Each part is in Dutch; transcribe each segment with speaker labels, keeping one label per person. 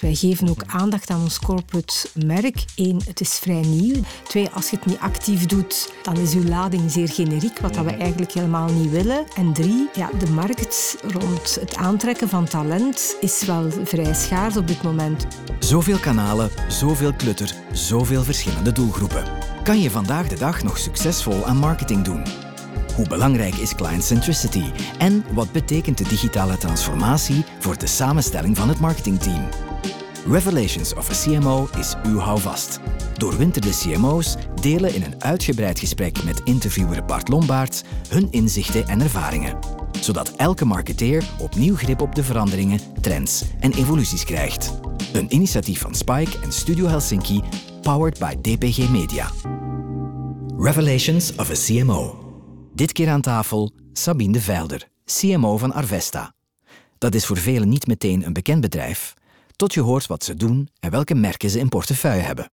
Speaker 1: Wij geven ook aandacht aan ons corporate merk. Eén, het is vrij nieuw. Twee, als je het niet actief doet, dan is uw lading zeer generiek, wat dat we eigenlijk helemaal niet willen. En drie, ja, de markt rond het aantrekken van talent is wel vrij schaars op dit moment.
Speaker 2: Zoveel kanalen, zoveel klutter, zoveel verschillende doelgroepen. Kan je vandaag de dag nog succesvol aan marketing doen? Hoe belangrijk is client centricity en wat betekent de digitale transformatie voor de samenstelling van het marketingteam? Revelations of a CMO is uw houvast. Doorwinterde CMO's delen in een uitgebreid gesprek met interviewer Bart Lombaerts hun inzichten en ervaringen, zodat elke marketeer opnieuw grip op de veranderingen, trends en evoluties krijgt. Een initiatief van Spike en Studio Helsinki, powered by DPG Media. Revelations of a CMO. Dit keer aan tafel Sabine de Veilder, CMO van Arvesta. Dat is voor velen niet meteen een bekend bedrijf, tot je hoort wat ze doen en welke merken ze in portefeuille hebben.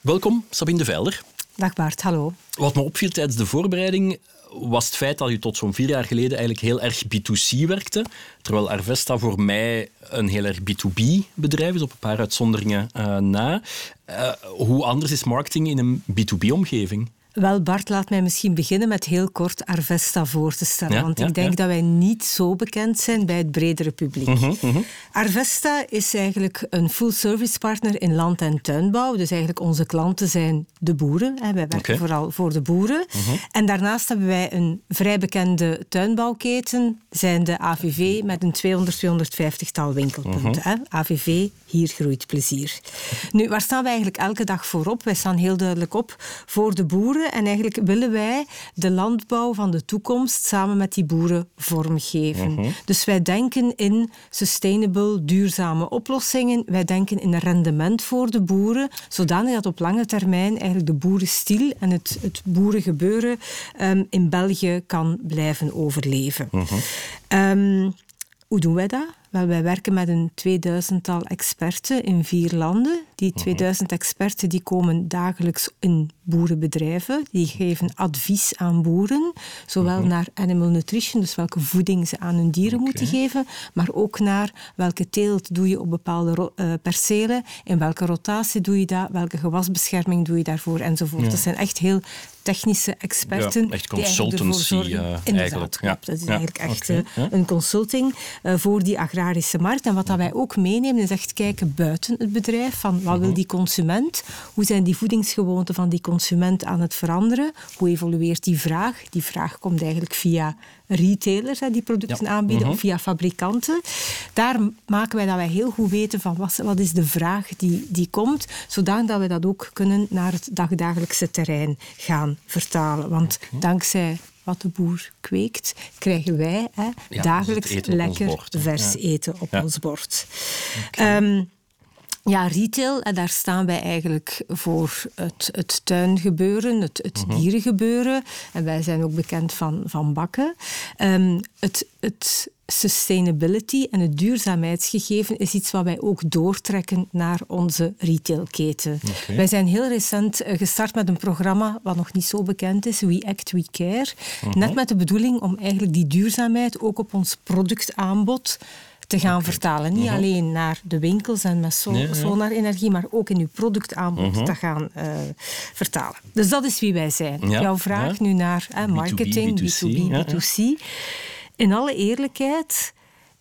Speaker 3: Welkom, Sabine de Veilder.
Speaker 1: Dag Bart, hallo.
Speaker 3: Wat me opviel tijdens de voorbereiding was het feit dat je tot zo'n vier jaar geleden eigenlijk heel erg B2C werkte, terwijl Arvesta voor mij een heel erg B2B-bedrijf is, op een paar uitzonderingen uh, na. Uh, hoe anders is marketing in een B2B-omgeving?
Speaker 1: Wel, Bart, laat mij misschien beginnen met heel kort Arvesta voor te stellen. want ik denk dat wij niet zo bekend zijn bij het bredere publiek. Mhm, mhm. Arvesta is eigenlijk een full-service partner in land- en tuinbouw. Dus eigenlijk onze klanten zijn de boeren. Wij werken vooral voor de boeren. Mhm. En daarnaast hebben wij een vrij bekende tuinbouwketen, zijn de AVV, met een 200, 250-tal winkelpunten. AVV, hier groeit plezier. Nu, waar staan wij eigenlijk elke dag voor op? Wij staan heel duidelijk op voor de boeren en eigenlijk willen wij de landbouw van de toekomst samen met die boeren vormgeven. Mhm. Dus wij denken in sustainable, duurzame oplossingen. Wij denken in rendement voor de boeren, zodanig dat op lange termijn eigenlijk de boerenstil en het, het boerengebeuren um, in België kan blijven overleven. Mhm. Ehm, hoe doen wij dat? Wel, wij werken met een 2000-tal experten in vier landen. Die 2000 mhm. experten die komen dagelijks in boerenbedrijven. Die geven advies aan boeren, zowel mhm. naar animal nutrition, dus welke voeding ze aan hun dieren moeten geven, maar ook naar welke teelt doe je op bepaalde uh, percelen, in welke rotatie doe je dat, welke gewasbescherming doe je daarvoor, enzovoort. Dat zijn echt heel technische experten.
Speaker 3: Ja, echt consultancy die uh, eigenlijk.
Speaker 1: Ja. Dat is eigenlijk echt uh, een consulting uh, voor die agrarische markt. En wat dat wij ook meenemen is echt kijken buiten het bedrijf. Van wat wil mhm. die consument? Hoe zijn die voedingsgewoonten van die consument aan het veranderen? Hoe evolueert die vraag? Die vraag komt eigenlijk via retailers die producten aanbieden of mhm. via fabrikanten. Daar maken wij dat wij heel goed weten van wat, wat is de vraag die, die komt, zodat we dat ook kunnen naar het dagdagelijkse terrein gaan vertalen. Want dankzij wat de boer kweekt, krijgen wij hè, dagelijks lekker vers eten op ons bord. Ehm, ja, retail, en daar staan wij eigenlijk voor het, het tuingebeuren, het, het mhm. dierengebeuren. En wij zijn ook bekend van, van bakken. Um, het, het sustainability en het duurzaamheidsgegeven is iets wat wij ook doortrekken naar onze retailketen. Wij zijn heel recent eh, gestart met een programma wat nog niet zo bekend is, We Act, We Care. Mhm. Net met de bedoeling om eigenlijk die duurzaamheid ook op ons productaanbod te gaan vertalen. Niet mhm. alleen naar de winkels en met solar-energie, maar ook in uw productaanbod mhm. te gaan uh, vertalen. Dus dat is wie wij zijn. Jouw vraag nu naar marketing, B2B, B2C. In alle eerlijkheid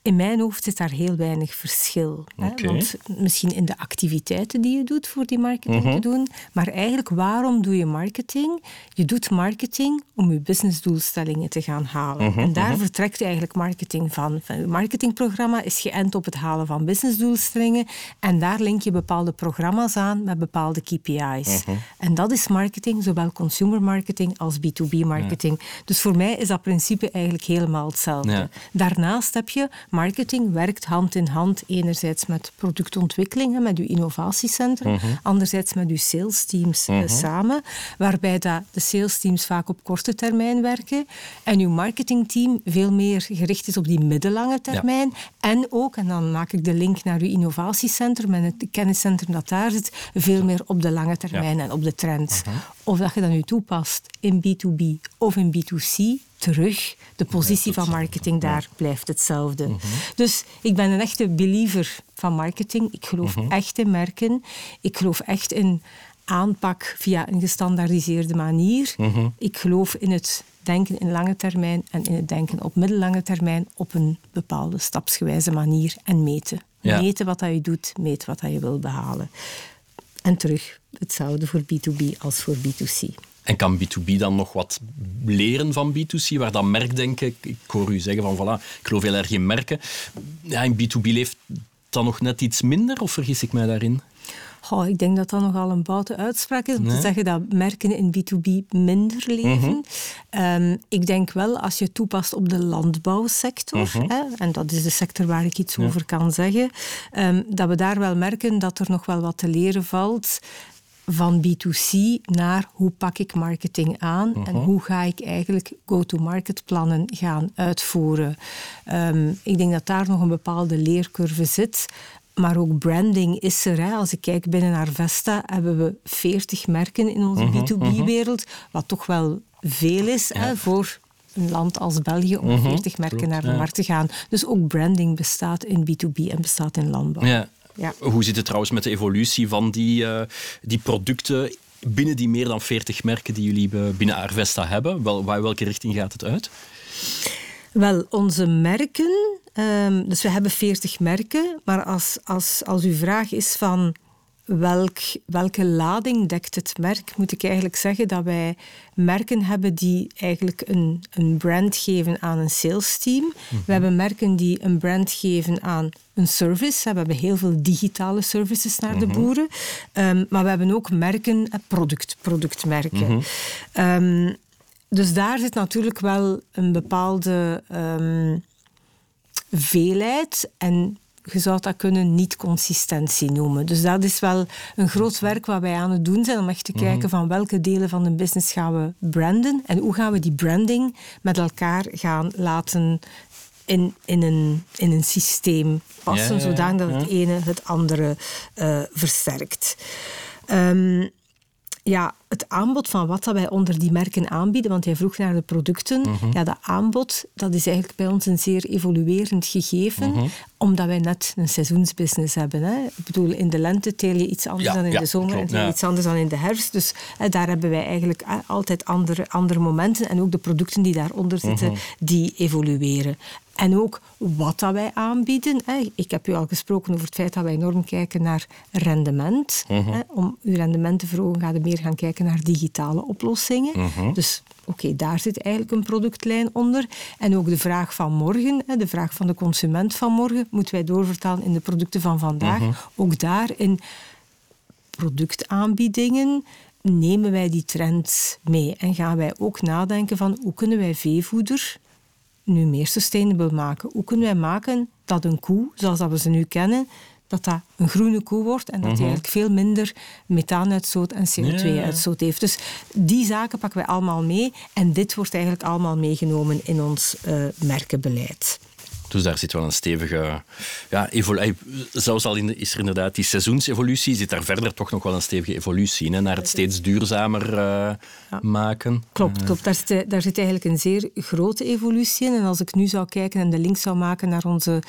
Speaker 1: in mijn hoofd zit daar heel weinig verschil. Hè? Want misschien in de activiteiten die je doet voor die marketing mhm. te doen, maar eigenlijk waarom doe je marketing? Je doet marketing om je businessdoelstellingen te gaan halen. Mhm, en daar mhm. vertrekt eigenlijk marketing van. Je marketingprogramma is geënt op het halen van businessdoelstellingen en daar link je bepaalde programma's aan met bepaalde KPI's. En dat is marketing, zowel consumer marketing als B2B marketing. Dus voor mij is dat principe eigenlijk helemaal hetzelfde. Daarnaast heb je marketing werkt hand in hand enerzijds met productontwikkeling, met uw innovatiecentrum, mhm. anderzijds met uw sales teams eh, mhm. samen, waarbij dat de sales teams vaak op korte termijn werken en uw marketingteam veel meer gericht is op die middellange termijn en ook, en dan maak ik de link naar uw innovatiecentrum en het kenniscentrum dat daar zit, veel meer op de lange termijn en op de trends. Mhm. Of dat je dat nu toepast in B2B of in B2C, terug. De positie van marketing daar blijft hetzelfde.
Speaker 3: Mhm.
Speaker 1: Dus ik ben een echte believer van marketing. Ik geloof
Speaker 3: Mhm.
Speaker 1: echt in merken. Ik geloof echt in aanpak via een gestandaardiseerde manier.
Speaker 3: Mhm.
Speaker 1: Ik geloof in het denken in lange termijn en in het denken op middellange termijn op een bepaalde stapsgewijze manier en meten.
Speaker 3: Ja.
Speaker 1: Meten wat dat je doet, meten wat dat je wil behalen. En terug hetzelfde voor B2B als voor B2C.
Speaker 3: En kan B2B dan nog wat leren van B2C? Waar dat merkdenken, ik hoor u zeggen van voilà, ik geloof heel erg in merken. Ja, in B2B leeft dat nog net iets minder, of vergis ik mij daarin?
Speaker 1: Goh, ik denk dat dat nogal een boute uitspraak is om
Speaker 3: Nee.
Speaker 1: te zeggen dat merken in B2B minder leven. Ehm, ik denk wel als je toepast op de landbouwsector, hè, en dat is de sector waar ik iets over kan zeggen, ehm, dat we daar wel merken dat er nog wel wat te leren valt van B2C naar hoe pak ik marketing aan en hoe ga ik eigenlijk go-to-market plannen gaan uitvoeren. Ehm, ik denk dat daar nog een bepaalde leercurve zit. Maar ook branding is er. Hè. Als ik kijk binnen Arvesta hebben we 40 merken in onze B2B-wereld, wat toch wel veel is hè, voor een land als België om 40 merken naar de markt te gaan. Dus ook branding bestaat in B2B en bestaat in landbouw.
Speaker 3: Ja.
Speaker 1: Ja.
Speaker 3: Hoe zit het trouwens met de evolutie van die, eh, die producten binnen die meer dan 40 merken die jullie be- binnen Arvesta hebben? Wel, waar- welke richting gaat het uit?
Speaker 1: Wel, onze merken, ehm, dus we hebben 40 merken, maar als, als, als uw vraag is van welk, welke lading dekt het merk, moet ik eigenlijk zeggen dat wij merken hebben die eigenlijk een, een brand geven aan een sales team. We hebben merken die een brand geven aan een service. We hebben heel veel digitale services naar de boeren. Ehm, maar we hebben ook merken, product, productmerken. Ehm, dus daar zit natuurlijk wel een bepaalde ehm, veelheid en je zou dat kunnen niet-consistentie noemen. Dus dat is wel een groot werk wat wij aan het doen zijn om echt te kijken van welke delen van de business gaan we branden en hoe gaan we die branding met elkaar gaan laten in, in, een, in een systeem passen,
Speaker 3: Ja, ja, ja.
Speaker 1: zodanig dat het ene het andere eh, versterkt. Ehm, ja, het aanbod van wat dat wij onder die merken aanbieden, want jij vroeg naar de producten.
Speaker 3: Mhm.
Speaker 1: Ja, dat aanbod dat is eigenlijk bij ons een zeer evoluerend gegeven,
Speaker 3: Mhm.
Speaker 1: omdat wij net een seizoensbusiness hebben. Hè. Ik bedoel, in de lente teel je iets anders
Speaker 3: Ja,
Speaker 1: dan in
Speaker 3: ja,
Speaker 1: de zomer
Speaker 3: klopt,
Speaker 1: en
Speaker 3: ja.
Speaker 1: iets anders dan in de herfst. Dus hè, daar hebben wij eigenlijk hè, altijd andere, andere momenten en ook de producten die daaronder zitten,
Speaker 3: Mhm.
Speaker 1: die evolueren. En ook wat dat wij aanbieden. Ik heb u al gesproken over het feit dat wij enorm kijken naar rendement.
Speaker 3: Mhm.
Speaker 1: Om uw rendement te verhogen ga je meer gaan kijken naar digitale oplossingen.
Speaker 3: Mhm.
Speaker 1: Dus oké, daar zit eigenlijk een productlijn onder. En ook de vraag van morgen, de vraag van de consument van morgen, moeten wij doorvertalen in de producten van vandaag.
Speaker 3: Mhm.
Speaker 1: Ook daar in productaanbiedingen nemen wij die trends mee. En gaan wij ook nadenken van hoe kunnen wij veevoeder nu meer sustainable maken? Hoe kunnen wij maken dat een koe, zoals dat we ze nu kennen, dat dat een groene koe wordt en dat die eigenlijk veel minder methaanuitstoot en CO2-uitstoot heeft. Dus die zaken pakken wij allemaal mee en dit wordt eigenlijk allemaal meegenomen in ons eh, merkenbeleid.
Speaker 3: Dus daar zit wel een stevige... Ja, eh, zelfs al in is er inderdaad die seizoensevolutie, zit daar verder toch nog wel een stevige evolutie in, hè, naar het steeds duurzamer eh, maken.
Speaker 1: Klopt, klopt. Daar, zit, daar zit eigenlijk een zeer grote evolutie in. En als ik nu zou kijken en de link zou maken naar onze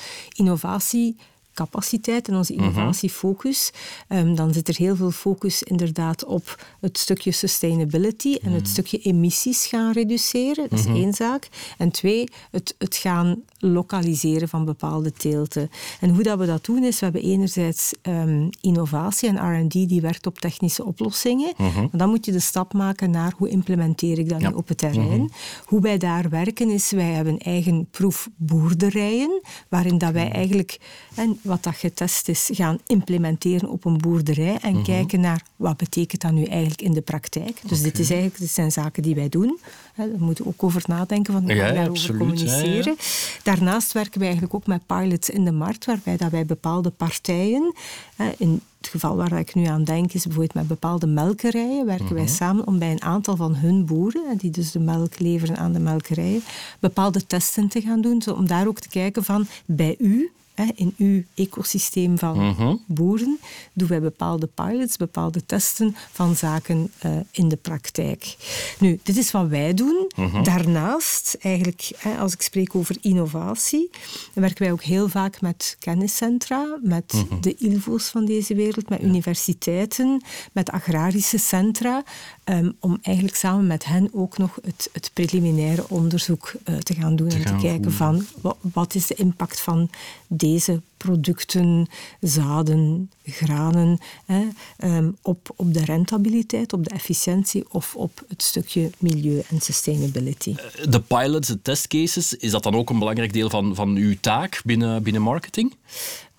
Speaker 1: innovatiecapaciteit en onze innovatiefocus, ehm, dan zit er heel veel focus inderdaad op het stukje sustainability en het stukje emissies gaan reduceren. Dat is één zaak. En twee, het, het gaan lokaliseren van bepaalde teelten. En hoe dat we dat doen is, we hebben enerzijds ehm, innovatie en R&D die werkt op technische oplossingen. Maar dan moet je de stap maken naar hoe implementeer ik dat
Speaker 3: Ja.
Speaker 1: nu op het terrein. Hoe wij daar werken is, wij hebben eigen proefboerderijen, waarin dat wij eigenlijk, en wat dat getest is, gaan implementeren op een boerderij en kijken naar wat betekent dat nu eigenlijk in de praktijk. Dus dit, is eigenlijk, dit zijn zaken die wij doen. Daar moeten we ook over nadenken, van hoe
Speaker 3: Ja,
Speaker 1: daarover
Speaker 3: absoluut. Ja, ja.
Speaker 1: communiceren. Daarnaast werken wij eigenlijk ook met pilots in de markt, waarbij dat wij bepaalde partijen, hè, in het geval waar ik nu aan denk, is bijvoorbeeld met bepaalde melkerijen, werken wij samen om bij een aantal van hun boeren, die dus de melk leveren aan de melkerijen, bepaalde testen te gaan doen, om daar ook te kijken van, bij u in uw ecosysteem van
Speaker 3: Mhm.
Speaker 1: boeren, doen wij bepaalde pilots, bepaalde testen van zaken eh, in de praktijk. Nu, dit is wat wij doen.
Speaker 3: Mhm.
Speaker 1: Daarnaast, eigenlijk, hè, als ik spreek over innovatie, werken wij ook heel vaak met kenniscentra, met
Speaker 3: Mhm.
Speaker 1: de ILVO's van deze wereld, met universiteiten, met agrarische centra, ehm, om eigenlijk samen met hen ook nog het, het preliminaire onderzoek eh, te gaan doen en
Speaker 3: gaan
Speaker 1: te kijken van wat, wat is de impact van deze producten, zaden, granen, hè, ehm, op, op de rentabiliteit, op de efficiëntie of op het stukje milieu en sustainability.
Speaker 3: De pilots, de testcases, is dat dan ook een belangrijk deel van, van uw taak binnen, binnen marketing?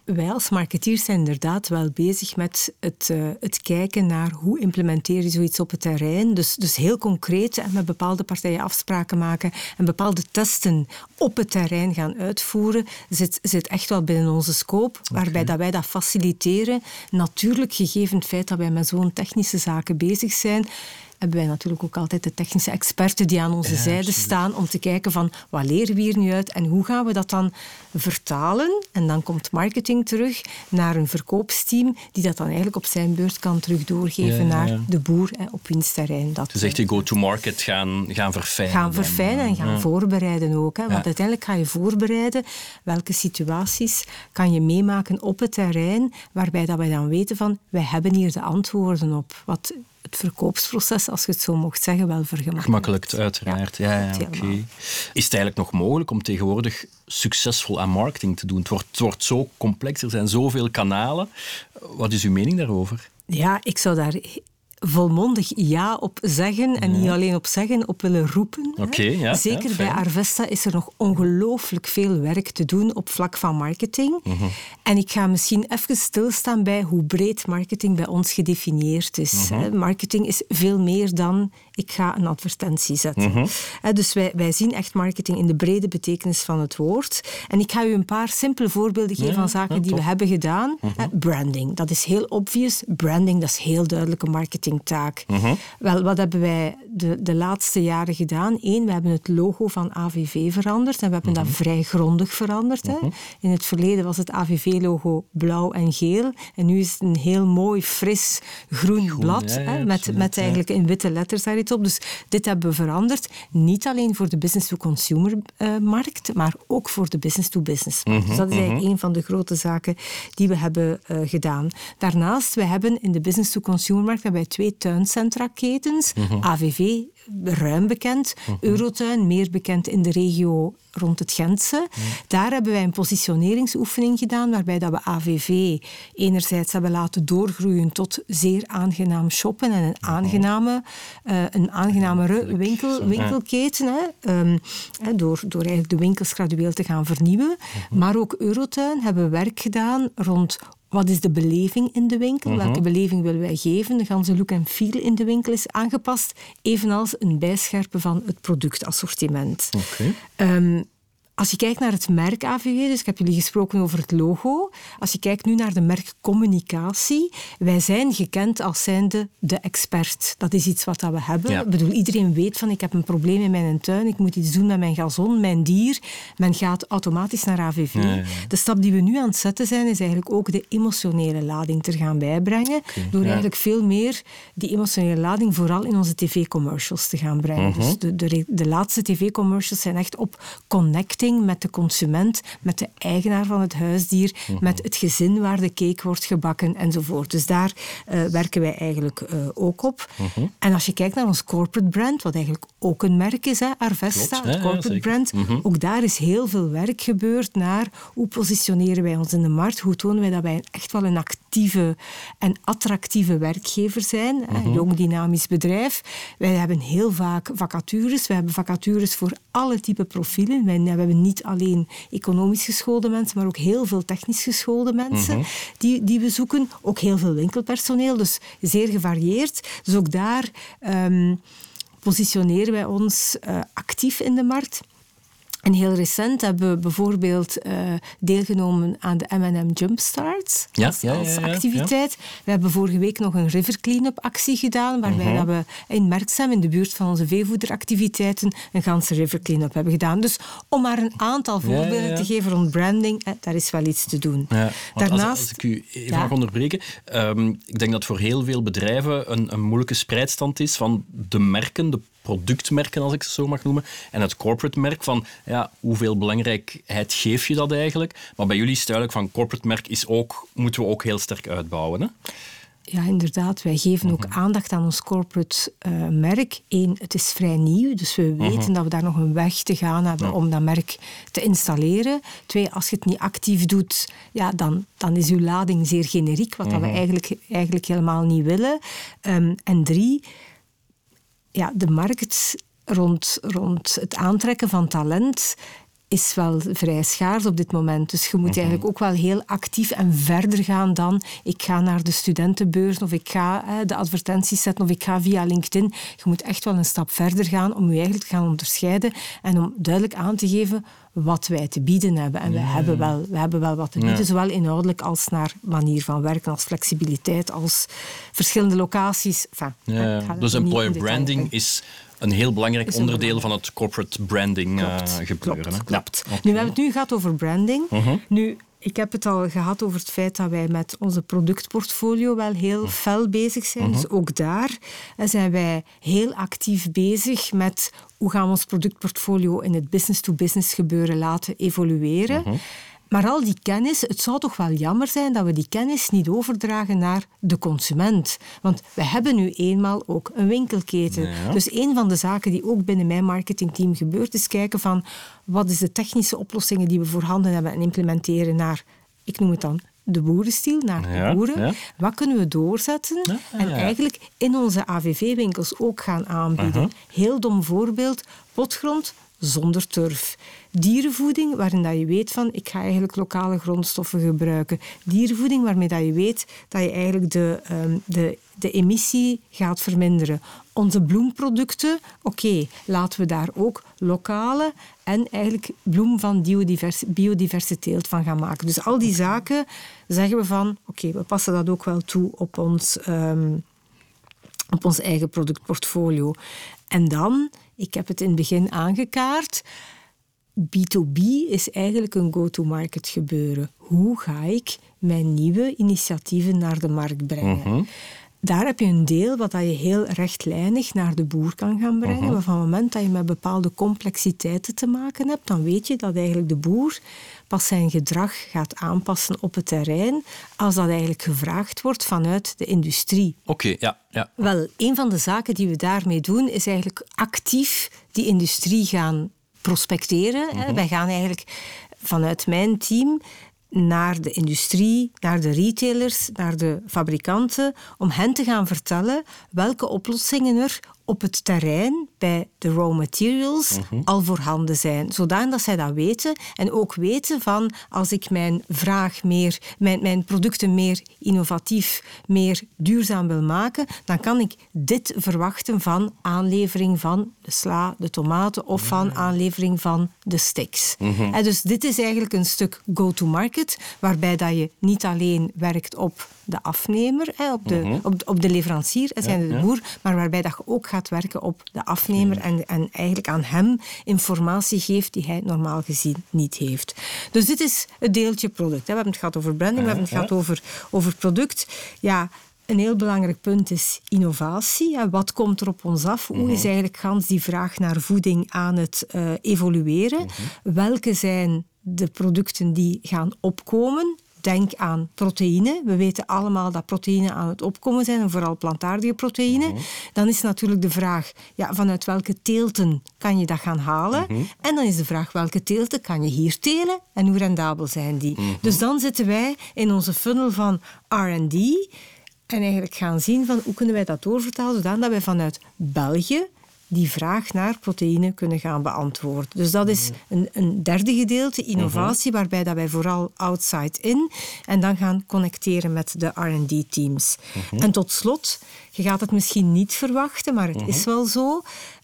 Speaker 1: Wij als marketeers zijn inderdaad wel bezig met het, eh, het kijken naar hoe implementeer je zoiets op het terrein. Dus, dus heel concreet en met bepaalde partijen afspraken maken en bepaalde testen op het terrein gaan uitvoeren, zit, zit echt wel binnen onze scope, waarbij dat wij dat faciliteren. Natuurlijk, gegeven het feit dat wij met zo'n technische zaken bezig zijn, hebben wij natuurlijk ook altijd de technische experten die aan onze zijde staan om te kijken van wat leren we hier nu uit en hoe gaan we dat dan vertalen. En dan komt marketing terug naar een verkoopsteam die dat dan eigenlijk op zijn beurt kan terug doorgeven
Speaker 3: Ja, ja,
Speaker 1: naar de boer hè, op wiens terrein. Dat
Speaker 3: Dus echt je go-to-market gaan, gaan verfijnen.
Speaker 1: gaan verfijnen en gaan voorbereiden ook. Hè. Want uiteindelijk ga je voorbereiden welke situaties kan je meemaken op het terrein, waarbij dat wij dan weten van, wij hebben hier de antwoorden op. Wat het verkoopsproces, als je het zo mocht zeggen, wel vergemakkelijkt.
Speaker 3: Gemakkelijkt, uiteraard. Ja, ja, oké. Is het eigenlijk nog mogelijk om tegenwoordig succesvol aan marketing te doen? Het wordt, het wordt zo complex, er zijn zoveel kanalen. Wat is uw mening daarover?
Speaker 1: Ja, ik zou daar volmondig ja op zeggen en niet alleen op zeggen, op willen roepen.
Speaker 3: Oké, ja,
Speaker 1: Zeker
Speaker 3: ja,
Speaker 1: bij. Arvesta is er nog ongelooflijk veel werk te doen op vlak van marketing.
Speaker 3: Mhm.
Speaker 1: En ik ga misschien even stilstaan bij hoe breed marketing bij ons gedefinieerd is.
Speaker 3: Mhm.
Speaker 1: Marketing is veel meer dan ik ga een advertentie zetten.
Speaker 3: Mhm.
Speaker 1: Dus wij, wij zien echt marketing in de brede betekenis van het woord. En ik ga u een paar simpele voorbeelden geven
Speaker 3: Ja,
Speaker 1: van zaken
Speaker 3: ja,
Speaker 1: die we.
Speaker 3: Mhm.
Speaker 1: hebben gedaan. Hè, Branding, dat is heel obvious. Branding, dat is heel duidelijke marketingtaak.
Speaker 3: Mhm.
Speaker 1: Wel, wat hebben wij de, de laatste jaren gedaan? Eén, we hebben het logo van AVV veranderd en we hebben
Speaker 3: Mhm.
Speaker 1: dat vrij grondig veranderd. Hè. In het verleden was het AVV-logo blauw en geel en nu is het een heel mooi, fris groen, blad
Speaker 3: ja, ja,
Speaker 1: hè, met, met eigenlijk in witte letters daar iets op. Dus dit hebben we veranderd. Niet alleen voor de business-to-consumer-markt, maar ook voor de business-to-business. markt dus dat is eigenlijk een van de grote zaken die we hebben eh, gedaan. Daarnaast, we hebben in de business-to-consumer-markt twee tuincentra-ketens. AVV, ruim bekend. Eurotuin, meer bekend in de regio rond het Gentse. Daar hebben wij een positioneringsoefening gedaan, waarbij dat we AVV enerzijds hebben laten doorgroeien tot zeer aangenaam shoppen en een aangename, eh, een aangenamere winkel, winkelketen. Hè, Ehm, hè, door, door eigenlijk de winkels gradueel te gaan vernieuwen. Maar ook Eurotuin hebben we werk gedaan rond wat is de beleving in de winkel? Welke beleving willen wij geven? De ganse look en feel in de winkel is aangepast, evenals een bijscherpen van het productassortiment.
Speaker 3: Oké.
Speaker 1: Ehm, als je kijkt naar het merk AVG, dus ik heb jullie gesproken over het logo. Als je kijkt nu naar de merkcommunicatie, wij zijn gekend als zijnde de expert. Dat is iets wat dat we hebben.
Speaker 3: Ja.
Speaker 1: Ik bedoel, iedereen weet van ik heb een probleem in mijn tuin, ik moet iets doen met mijn gazon, mijn dier. Men gaat automatisch naar AVV.
Speaker 3: Ja, ja, ja.
Speaker 1: De stap die we nu aan het zetten zijn, is eigenlijk ook de emotionele lading te gaan bijbrengen. door eigenlijk veel meer die emotionele lading vooral in onze tv-commercials te gaan brengen.
Speaker 3: Mhm.
Speaker 1: Dus de, de, de laatste tv-commercials zijn echt op connecting met de consument, met de eigenaar van het huisdier,
Speaker 3: Mhm.
Speaker 1: met het gezin waar de cake wordt gebakken enzovoort. Dus daar eh, werken wij eigenlijk eh, ook op.
Speaker 3: Mhm.
Speaker 1: En als je kijkt naar ons corporate brand, wat eigenlijk ook een merk is, hè, Arvesta,
Speaker 3: Klopt,
Speaker 1: het corporate brand,
Speaker 3: Mhm.
Speaker 1: ook daar is heel veel werk gebeurd naar hoe positioneren wij ons in de markt, hoe tonen wij dat wij echt wel een actieve en attractieve werkgever zijn, hè, een jong dynamisch bedrijf. Wij hebben heel vaak vacatures, we hebben vacatures voor alle type profielen. Wij we hebben niet alleen economisch geschoolde mensen, maar ook heel veel technisch geschoolde mensen die, die we zoeken. Ook heel veel winkelpersoneel, dus zeer gevarieerd. Dus ook daar ehm, positioneren wij ons eh, actief in de markt. En heel recent hebben we bijvoorbeeld uh, deelgenomen aan de M&M Jumpstart
Speaker 3: ja,
Speaker 1: als,
Speaker 3: ja, ja,
Speaker 1: als activiteit. We hebben vorige week nog een river cleanup actie gedaan, waarbij
Speaker 3: Mhm.
Speaker 1: dat we in Merksem, in de buurt van onze veevoederactiviteiten, een ganse river cleanup hebben gedaan. Dus om maar een aantal voorbeelden te geven rond branding, eh, daar is wel iets te doen. Daarnaast,
Speaker 3: als, als ik u even mag onderbreken, ehm, ik denk dat voor heel veel bedrijven een, een moeilijke spreidstand is van de merken, de productmerken, als ik ze zo mag noemen, en het corporate merk van ja, hoeveel belangrijkheid geef je dat eigenlijk? Maar bij jullie is duidelijk van corporate merk is ook, moeten we ook heel sterk uitbouwen. Hè?
Speaker 1: Ja, inderdaad. Wij geven ook aandacht aan ons corporate eh, merk. Eén, het is vrij nieuw, dus we weten dat we daar nog een weg te gaan hebben om dat merk te installeren. Twee, als je het niet actief doet, ja, dan, dan is uw lading zeer generiek, wat dat we eigenlijk, eigenlijk helemaal niet willen. Ehm, en drie, ja, de markt rond, rond het aantrekken van talent is wel vrij schaars op dit moment. Dus je moet eigenlijk ook wel heel actief en verder gaan dan ik ga naar de studentenbeurs of ik ga eh, de advertenties zetten of ik ga via LinkedIn. Je moet echt wel een stap verder gaan om je eigenlijk te gaan onderscheiden en om duidelijk aan te geven wat wij te bieden hebben. En we, hebben, wel, we hebben wel wat te bieden, zowel inhoudelijk als naar manier van werken, als flexibiliteit, als verschillende locaties. Enfin,
Speaker 3: Ja, dus employer branding
Speaker 1: in.
Speaker 3: is een heel belangrijk
Speaker 1: een
Speaker 3: onderdeel
Speaker 1: belangrijk.
Speaker 3: van het corporate branding eh,
Speaker 1: Klopt,
Speaker 3: gebeuren.
Speaker 1: klopt, klopt. Nu, we hebben het nu gehad over branding.
Speaker 3: Mhm.
Speaker 1: Nu, ik heb het al gehad over het feit dat wij met onze productportfolio wel heel
Speaker 3: Mhm.
Speaker 1: fel bezig zijn. Dus ook daar eh, zijn wij heel actief bezig met hoe gaan we ons productportfolio in het business-to-business gebeuren laten evolueren.
Speaker 3: Mhm.
Speaker 1: Maar al die kennis, het zou toch wel jammer zijn dat we die kennis niet overdragen naar de consument. Want we hebben nu eenmaal ook een winkelketen.
Speaker 3: Ja.
Speaker 1: Dus een van de zaken die ook binnen mijn marketingteam gebeurt, is kijken van wat is de technische oplossingen die we voorhanden hebben en implementeren naar, ik noem het dan, de boerenstiel, naar
Speaker 3: Ja,
Speaker 1: de boeren.
Speaker 3: ja.
Speaker 1: Wat kunnen we doorzetten
Speaker 3: Ja,
Speaker 1: en eigenlijk in onze AVV-winkels ook gaan aanbieden. Heel dom voorbeeld, potgrond zonder turf. Dierenvoeding, waarin dat je weet van ik ga eigenlijk lokale grondstoffen gebruiken. Dierenvoeding waarmee dat je weet dat je eigenlijk de, ehm, de, de emissie gaat verminderen. Onze bloemproducten, oké, laten we daar ook lokale en eigenlijk bloem van biodivers, biodiverse teelt van gaan maken. Dus al die zaken zeggen we van oké, we passen dat ook wel toe op ons, ehm, op ons eigen productportfolio. En dan, ik heb het in het begin aangekaart, B2B is eigenlijk een go-to-market gebeuren. Hoe ga ik mijn nieuwe initiatieven naar de markt brengen? Daar heb je een deel wat dat je heel rechtlijnig naar de boer kan gaan brengen. Maar van het moment dat je met bepaalde complexiteiten te maken hebt, dan weet je dat eigenlijk de boer pas zijn gedrag gaat aanpassen op het terrein als dat eigenlijk gevraagd wordt vanuit de industrie.
Speaker 3: Oké, ja, ja.
Speaker 1: Wel, een van de zaken die we daarmee doen, is eigenlijk actief die industrie gaan prospecteren. hè. Wij gaan eigenlijk vanuit mijn team naar de industrie, naar de retailers, naar de fabrikanten, om hen te gaan vertellen welke oplossingen er op het terrein bij de raw materials al voorhanden zijn. Zodat zij dat weten en ook weten van als ik mijn vraag meer, mijn, mijn producten meer innovatief, meer duurzaam wil maken, dan kan ik dit verwachten van aanlevering van de sla, de tomaten of van aanlevering van de sticks. En dus dit is eigenlijk een stuk go-to-market, waarbij dat je niet alleen werkt op de afnemer, hè, op, de, op, op de leverancier, hè, zijn de boer, maar waarbij dat je ook gaat werken op de afnemer en, en eigenlijk aan hem informatie geeft die hij normaal gezien niet heeft. Dus dit is het deeltje product. Hè. We hebben het gehad over branding, we hebben het gehad over, over product. Ja, een heel belangrijk punt is innovatie. Wat komt er op ons af? Hoe is eigenlijk gans die vraag naar voeding aan het eh, evolueren? Welke zijn de producten die gaan opkomen? Denk aan proteïne. We weten allemaal dat proteïne aan het opkomen zijn, en vooral plantaardige proteïne. Dan is natuurlijk de vraag, ja, vanuit welke teelten kan je dat gaan halen? En dan is de vraag, welke teelten kan je hier telen en hoe rendabel zijn die? Dus dan zitten wij in onze funnel van R&D en eigenlijk gaan zien van hoe kunnen wij dat doorvertalen, zodat wij vanuit België die vraag naar proteïne kunnen gaan beantwoorden. Dus dat is een, een derde gedeelte, innovatie, waarbij dat wij vooral outside in en dan gaan connecteren met de R&D-teams. En tot slot, je gaat het misschien niet verwachten, maar het is wel zo.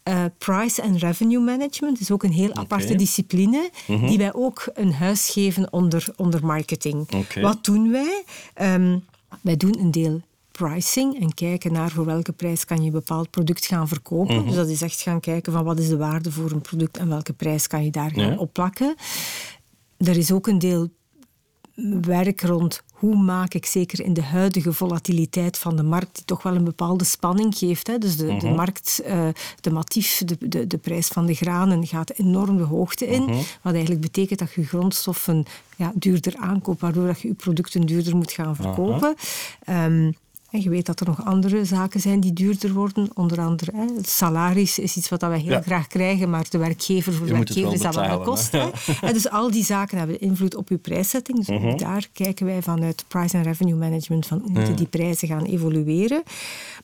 Speaker 1: Uh, price and revenue management is ook een heel aparte discipline, die wij ook een huis geven onder, onder marketing. Wat doen wij? Um, wij doen een deel pricing en kijken naar voor welke prijs kan je een bepaald product gaan verkopen. Mhm. Dus dat is echt gaan kijken van wat is de waarde voor een product en welke prijs kan je daar gaan opplakken. Er is ook een deel werk rond hoe maak ik zeker in de huidige volatiliteit van de markt, die toch wel een bepaalde spanning geeft. Hè. Dus de, de mhm. markt, uh, de matief, de, de, de, prijs van de granen gaat enorm de hoogte in. Mhm. Wat eigenlijk betekent dat je grondstoffen ja, duurder aankoopt, waardoor dat je je producten duurder moet gaan verkopen. Um, je weet dat er nog andere zaken zijn die duurder worden. Onder andere hè, het salaris is iets wat we heel graag krijgen, maar de werkgever voor de werkgever is dat wel kost. En dus al die zaken hebben invloed op je prijszetting. Dus mhm. daar kijken wij vanuit price and revenue management van hoe moeten die prijzen gaan evolueren.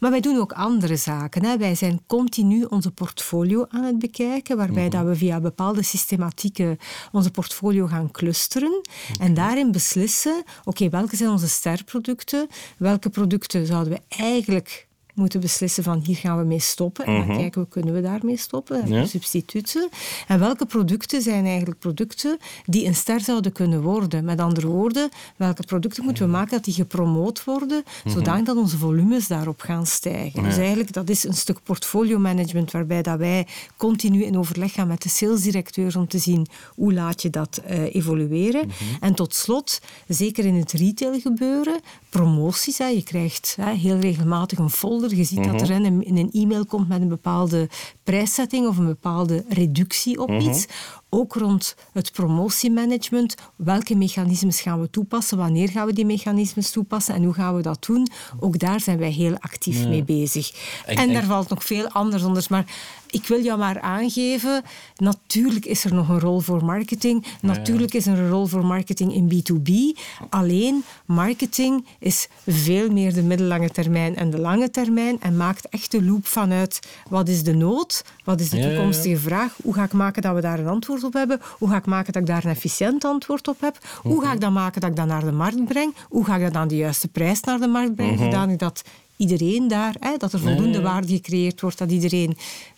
Speaker 1: Maar wij doen ook andere zaken. Hè. Wij zijn continu onze portfolio aan het bekijken, waarbij mhm. dat we via bepaalde systematieken onze portfolio gaan clusteren en daarin beslissen, oké, welke zijn onze sterproducten, welke producten zouden we eigenlijk moeten beslissen van hier gaan we mee stoppen. En dan mhm. kijken we, kunnen we daarmee stoppen? Ja. Substituten. En welke producten zijn eigenlijk producten die een ster zouden kunnen worden? Met andere woorden, welke producten moeten we maken dat die gepromoot worden, mm zodanig dat onze volumes daarop gaan stijgen. Dus eigenlijk, dat is een stuk portfolio management waarbij dat wij continu in overleg gaan met de salesdirecteurs om te zien hoe laat je dat uh, evolueren. Mhm. En tot slot, zeker in het retail gebeuren, promoties. Hè. Je krijgt hè, heel regelmatig een folder je ziet dat er in een e-mail komt met een bepaalde prijszetting of een bepaalde reductie op iets. Ook rond het promotiemanagement. Welke mechanismes gaan we toepassen? Wanneer gaan we die mechanismes toepassen? En hoe gaan we dat doen? Ook daar zijn wij heel actief mee bezig. En, en, daar valt nog veel anders onder. Maar ik wil jou maar aangeven, natuurlijk is er nog een rol voor marketing. Natuurlijk is er een rol voor marketing in B2B. Alleen, marketing is veel meer de middellange termijn en de lange termijn en maakt echt de loop vanuit wat is de nood, wat is de toekomstige vraag, hoe ga ik maken dat we daar een antwoord op hebben, hoe ga ik maken dat ik daar een efficiënt antwoord op heb, hoe ga ik dan maken dat ik dat naar de markt breng, hoe ga ik dat aan de juiste prijs naar de markt brengen, mhm. zodanig dat iedereen daar, hè, dat er voldoende waarde gecreëerd wordt, dat iedereen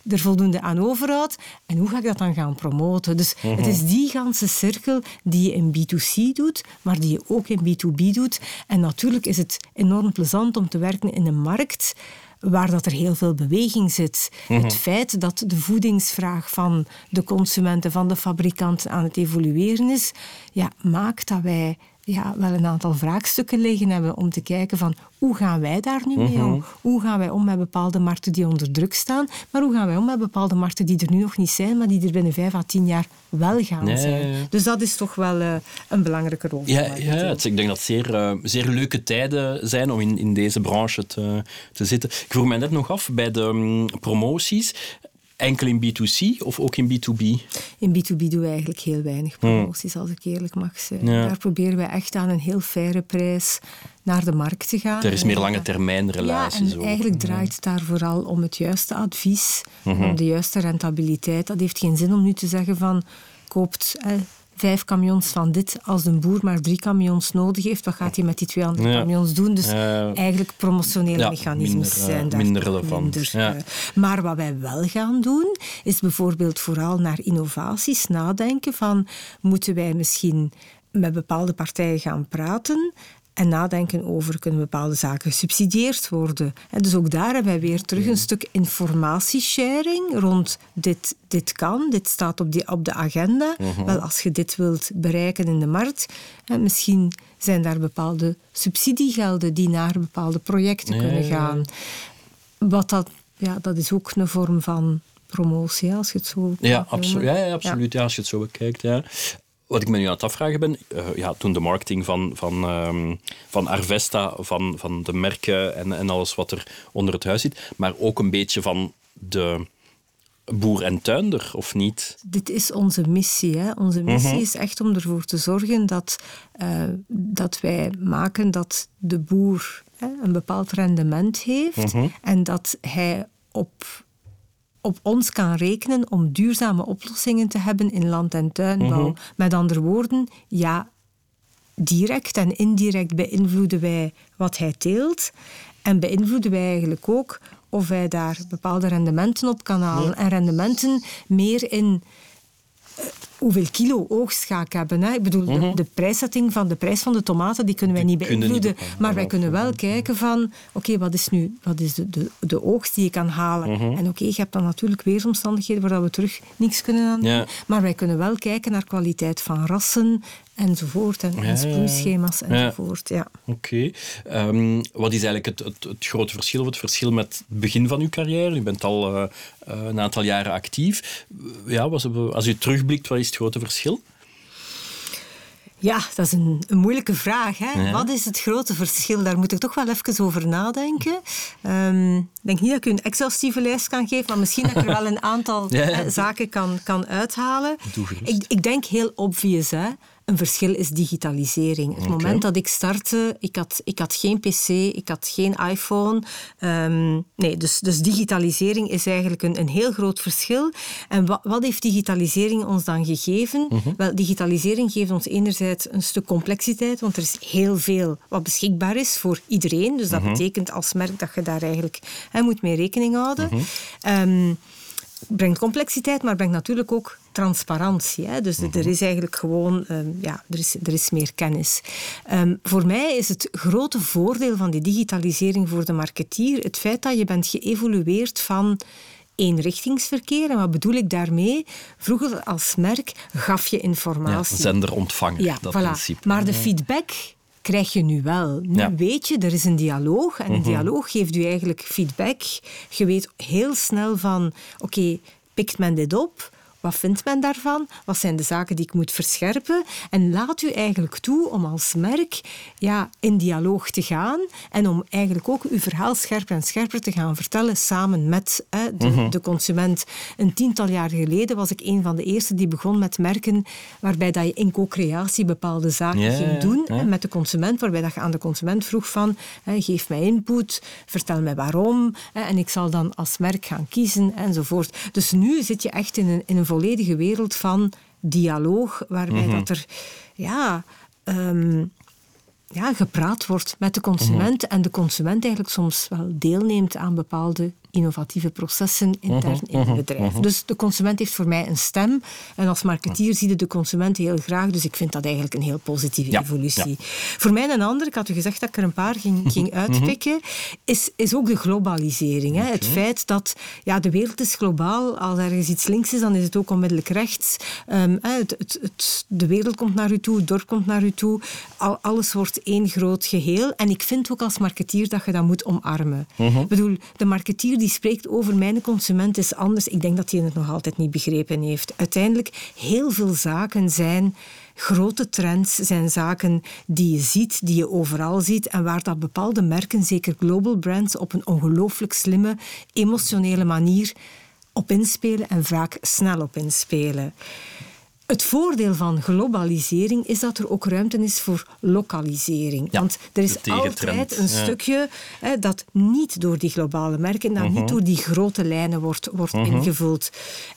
Speaker 1: er voldoende aan overhoudt. En hoe ga ik dat dan gaan promoten? Dus het mhm. is die ganse cirkel die je in B2C doet, maar die je ook in B2B doet. En natuurlijk is het enorm plezant om te werken in een markt waar dat er heel veel beweging zit. Het mhm. feit dat de voedingsvraag van de consumenten, van de fabrikanten aan het evolueren is, ja, maakt dat wij ja, wel een aantal vraagstukken liggen hebben om te kijken van hoe gaan wij daar nu mee om? Mhm. Hoe gaan wij om met bepaalde markten die onder druk staan? Maar hoe gaan wij om met bepaalde markten die er nu nog niet zijn, maar die er binnen vijf à tien jaar wel gaan zijn? Dus dat is toch wel uh, een belangrijke rol.
Speaker 3: Ja, ja ik denk dat het zeer, uh, zeer leuke tijden zijn om in, in deze branche te, te zitten. Ik vroeg mij net nog af bij de um, promoties enkel in B2C of ook in B2B?
Speaker 1: In B2B doen we eigenlijk heel weinig promoties, als ik eerlijk mag zijn. Daar proberen we echt aan een heel faire prijs naar de markt te gaan.
Speaker 3: Er is meer lange termijn relatie.
Speaker 1: Ja, en eigenlijk draait het daar vooral om het juiste advies, mhm. om de juiste rentabiliteit. Dat heeft geen zin om nu te zeggen van koopt vijf camions van dit. Als een boer maar drie camions nodig heeft, wat gaat hij met die twee andere camions doen? Dus eigenlijk promotionele mechanismes
Speaker 3: minder,
Speaker 1: zijn
Speaker 3: daar minder relevant.
Speaker 1: Eh. maar wat wij wel gaan doen, is bijvoorbeeld vooral naar innovaties nadenken van moeten wij misschien met bepaalde partijen gaan praten en nadenken over kunnen bepaalde zaken gesubsidieerd worden. En dus ook daar hebben wij weer terug een stuk informatiesharing rond dit, dit kan, dit staat op, die, op de agenda. Mhm. Wel, als je dit wilt bereiken in de markt, en misschien zijn daar bepaalde subsidiegelden die naar bepaalde projecten kunnen gaan. Wat dat, ja, dat is ook een vorm van promotie, als je het zo
Speaker 3: ja, absolu ja, ja, absoluut. Ja. als je het zo bekijkt. Ja. Wat ik me nu aan het afvragen ben, uh, ja, toen de marketing van, van, um, van Arvesta, van, van de merken en, en alles wat er onder het huis zit, maar ook een beetje van de boer en tuinder, of niet?
Speaker 1: Dit is onze missie. Hè? Onze missie mhm. is echt om ervoor te zorgen dat, uh, dat wij maken dat de boer hè, een bepaald rendement heeft mhm. en dat hij op op ons kan rekenen om duurzame oplossingen te hebben in land- en tuinbouw.
Speaker 3: Mhm.
Speaker 1: Met andere woorden, ja, direct en indirect beïnvloeden wij wat hij teelt. En beïnvloeden wij eigenlijk ook of hij daar bepaalde rendementen op kan halen. En rendementen meer in hoeveel kilo oogst ga ik hebben. Hè? Ik bedoel, de, de prijszetting van de prijs van de tomaten, die kunnen wij niet
Speaker 3: Mhm.
Speaker 1: beïnvloeden. maar wij kunnen wel kijken van, oké, wat is nu wat is de, de, de oogst die je kan halen?
Speaker 3: Mhm.
Speaker 1: En oké, je hebt dan natuurlijk weersomstandigheden waar we terug niks kunnen aan doen.
Speaker 3: Ja.
Speaker 1: Maar wij kunnen wel kijken naar kwaliteit van rassen enzovoort. En, en sproeischema's enzovoort. Ja.
Speaker 3: Oké. Ehm, wat is eigenlijk het, het, het grote verschil, of het verschil met het begin van uw carrière? U bent al eh, eh, een aantal jaren actief. Ja, was, als u terugblikt, wat is het grote verschil?
Speaker 1: Ja, dat is een, een moeilijke vraag. Hè?
Speaker 3: Ja.
Speaker 1: Wat is het grote verschil? Daar moet ik toch wel even over nadenken. Ehm, ik denk niet dat ik u een exhaustieve lijst kan geven, maar misschien dat ik er wel een aantal
Speaker 3: Ja, ja.
Speaker 1: eh, zaken kan, kan uithalen. Ik, ik denk heel obvious. Hè? Een verschil is digitalisering. Het moment dat ik startte, ik had, ik had geen pc, ik had geen iPhone. Ehm, nee, dus, dus digitalisering is eigenlijk een, een heel groot verschil. En wat, wat heeft digitalisering ons dan gegeven? Wel, digitalisering geeft ons enerzijds een stuk complexiteit, want er is heel veel wat beschikbaar is voor iedereen. Dus dat betekent als merk dat je daar eigenlijk hè, moet mee rekening houden. Ehm, brengt complexiteit, maar brengt natuurlijk ook transparantie. Hè? Dus er is eigenlijk gewoon ehm, ja, er is, er is meer kennis. Ehm, voor mij is het grote voordeel van die digitalisering voor de marketeer het feit dat je bent geëvolueerd van eenrichtingsverkeer. En wat bedoel ik daarmee? Vroeger als merk gaf je
Speaker 3: Ja,
Speaker 1: informatie.
Speaker 3: zender-ontvanger,
Speaker 1: Ja,
Speaker 3: dat
Speaker 1: voilà.
Speaker 3: principe.
Speaker 1: Maar de feedback krijg je nu wel. Nu
Speaker 3: Ja.
Speaker 1: weet je, er is een dialoog. En
Speaker 3: Mhm.
Speaker 1: een dialoog geeft u eigenlijk feedback. Je weet heel snel van, oké, pikt men dit op? Wat vindt men daarvan? Wat zijn de zaken die ik moet verscherpen? En laat u eigenlijk toe om als merk ja, in dialoog te gaan en om eigenlijk ook uw verhaal scherper en scherper te gaan vertellen samen met hè, de,
Speaker 3: Mhm.
Speaker 1: de consument. Een tiental jaar geleden was ik een van de eerste die begon met merken waarbij dat je in co-creatie bepaalde zaken ging doen met de consument, waarbij dat je aan de consument vroeg van hè, geef mij input, vertel mij waarom hè, en ik zal dan als merk gaan kiezen enzovoort. Dus nu zit je echt in een, in een volledige wereld van dialoog, waarbij
Speaker 3: Mhm.
Speaker 1: dat er ja, ehm, ja, gepraat wordt met de consument en de consument eigenlijk soms wel deelneemt aan bepaalde innovatieve processen intern in het bedrijf. Dus de consument heeft voor mij een stem en als marketeer zie je de consument heel graag, dus ik vind dat eigenlijk een heel positieve
Speaker 3: Ja,
Speaker 1: evolutie. Voor mij een ander, ik had u gezegd dat ik er een paar ging, ging uitpikken, is, is ook de globalisering. Hè? Het feit dat ja, de wereld is globaal, als ergens iets links is, dan is het ook onmiddellijk rechts. Ehm, het, het- de wereld komt naar u toe, het dorp komt naar u toe, al, alles wordt één groot geheel. En ik vind ook als marketeer dat je dat moet omarmen. Ik bedoel, de marketeer die spreekt over mijn consument is anders. Ik denk dat hij het nog altijd niet begrepen heeft. Uiteindelijk, heel veel zaken zijn grote trends, zijn zaken die je ziet, die je overal ziet en waar dat bepaalde merken, zeker global brands, op een ongelooflijk slimme, emotionele manier op inspelen en vaak snel op inspelen. Het voordeel van globalisering is dat er ook ruimte is voor lokalisering.
Speaker 3: Ja,
Speaker 1: Want er is altijd een
Speaker 3: ja.
Speaker 1: stukje hè, dat niet door die globale merken, dat
Speaker 3: Mhm.
Speaker 1: niet door die grote lijnen wordt, wordt ingevuld.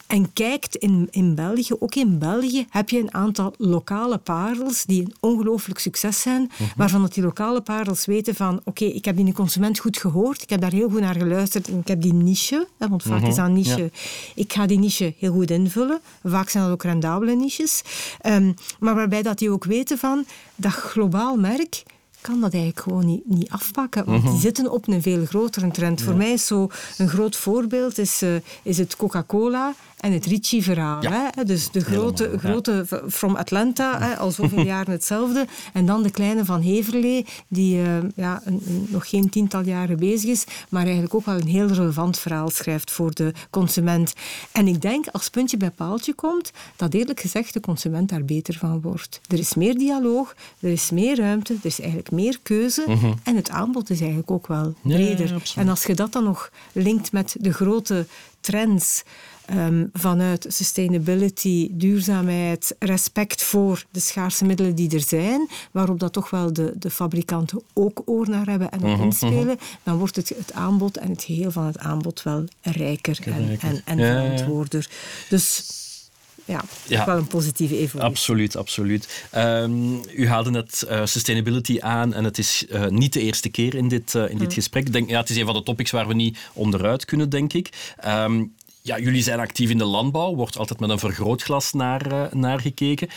Speaker 1: En kijkt in, in België, ook in België heb je een aantal lokale parels die een ongelooflijk succes zijn,
Speaker 3: Mhm.
Speaker 1: waarvan dat die lokale parels weten van oké, ik heb die consument goed gehoord, ik heb daar heel goed naar geluisterd en ik heb die niche, hè, want vaak is dat een niche,
Speaker 3: Mhm. ja.
Speaker 1: ik ga die niche heel goed invullen. Vaak zijn dat ook rendabele niches. Ehm, maar waarbij dat die ook weten van dat globaal merk kan dat eigenlijk gewoon niet, niet afpakken. Want die zitten op een veel grotere trend. Voor mij is zo een groot voorbeeld is, eh, is het Coca-Cola en het Ricci-verhaal.
Speaker 3: Ja.
Speaker 1: hè. Dus de grote,
Speaker 3: Helemaal,
Speaker 1: grote from Atlanta, hè, al zoveel jaren hetzelfde. En dan de kleine van Heverlee, die eh, ja, een, een- nog geen tiental jaren bezig is, maar eigenlijk ook wel een heel relevant verhaal schrijft voor de consument. En ik denk, als puntje bij paaltje komt, dat eerlijk gezegd de consument daar beter van wordt. Er is meer dialoog, er is meer ruimte, er is eigenlijk meer keuze en het aanbod is eigenlijk ook wel
Speaker 3: ja,
Speaker 1: breder. en als je dat dan nog linkt met de grote trends um, vanuit sustainability, duurzaamheid, respect voor de schaarse middelen die er zijn, waarop dat toch wel de, de fabrikanten ook oor naar hebben en op mhm, inspelen, mhm. dan wordt het, het aanbod en het geheel van het aanbod wel rijker en, en, en verantwoorder. Dus ja, ja. wel een positieve evolutie.
Speaker 3: Absoluut, absoluut. Um, u haalde net uh, sustainability aan en het is uh, niet de eerste keer in dit, uh, in dit gesprek. Denk, ja, het is een van de topics waar we niet onderuit kunnen, denk ik. Um, ja, jullie zijn actief in de landbouw, wordt altijd met een vergrootglas naar, naar gekeken.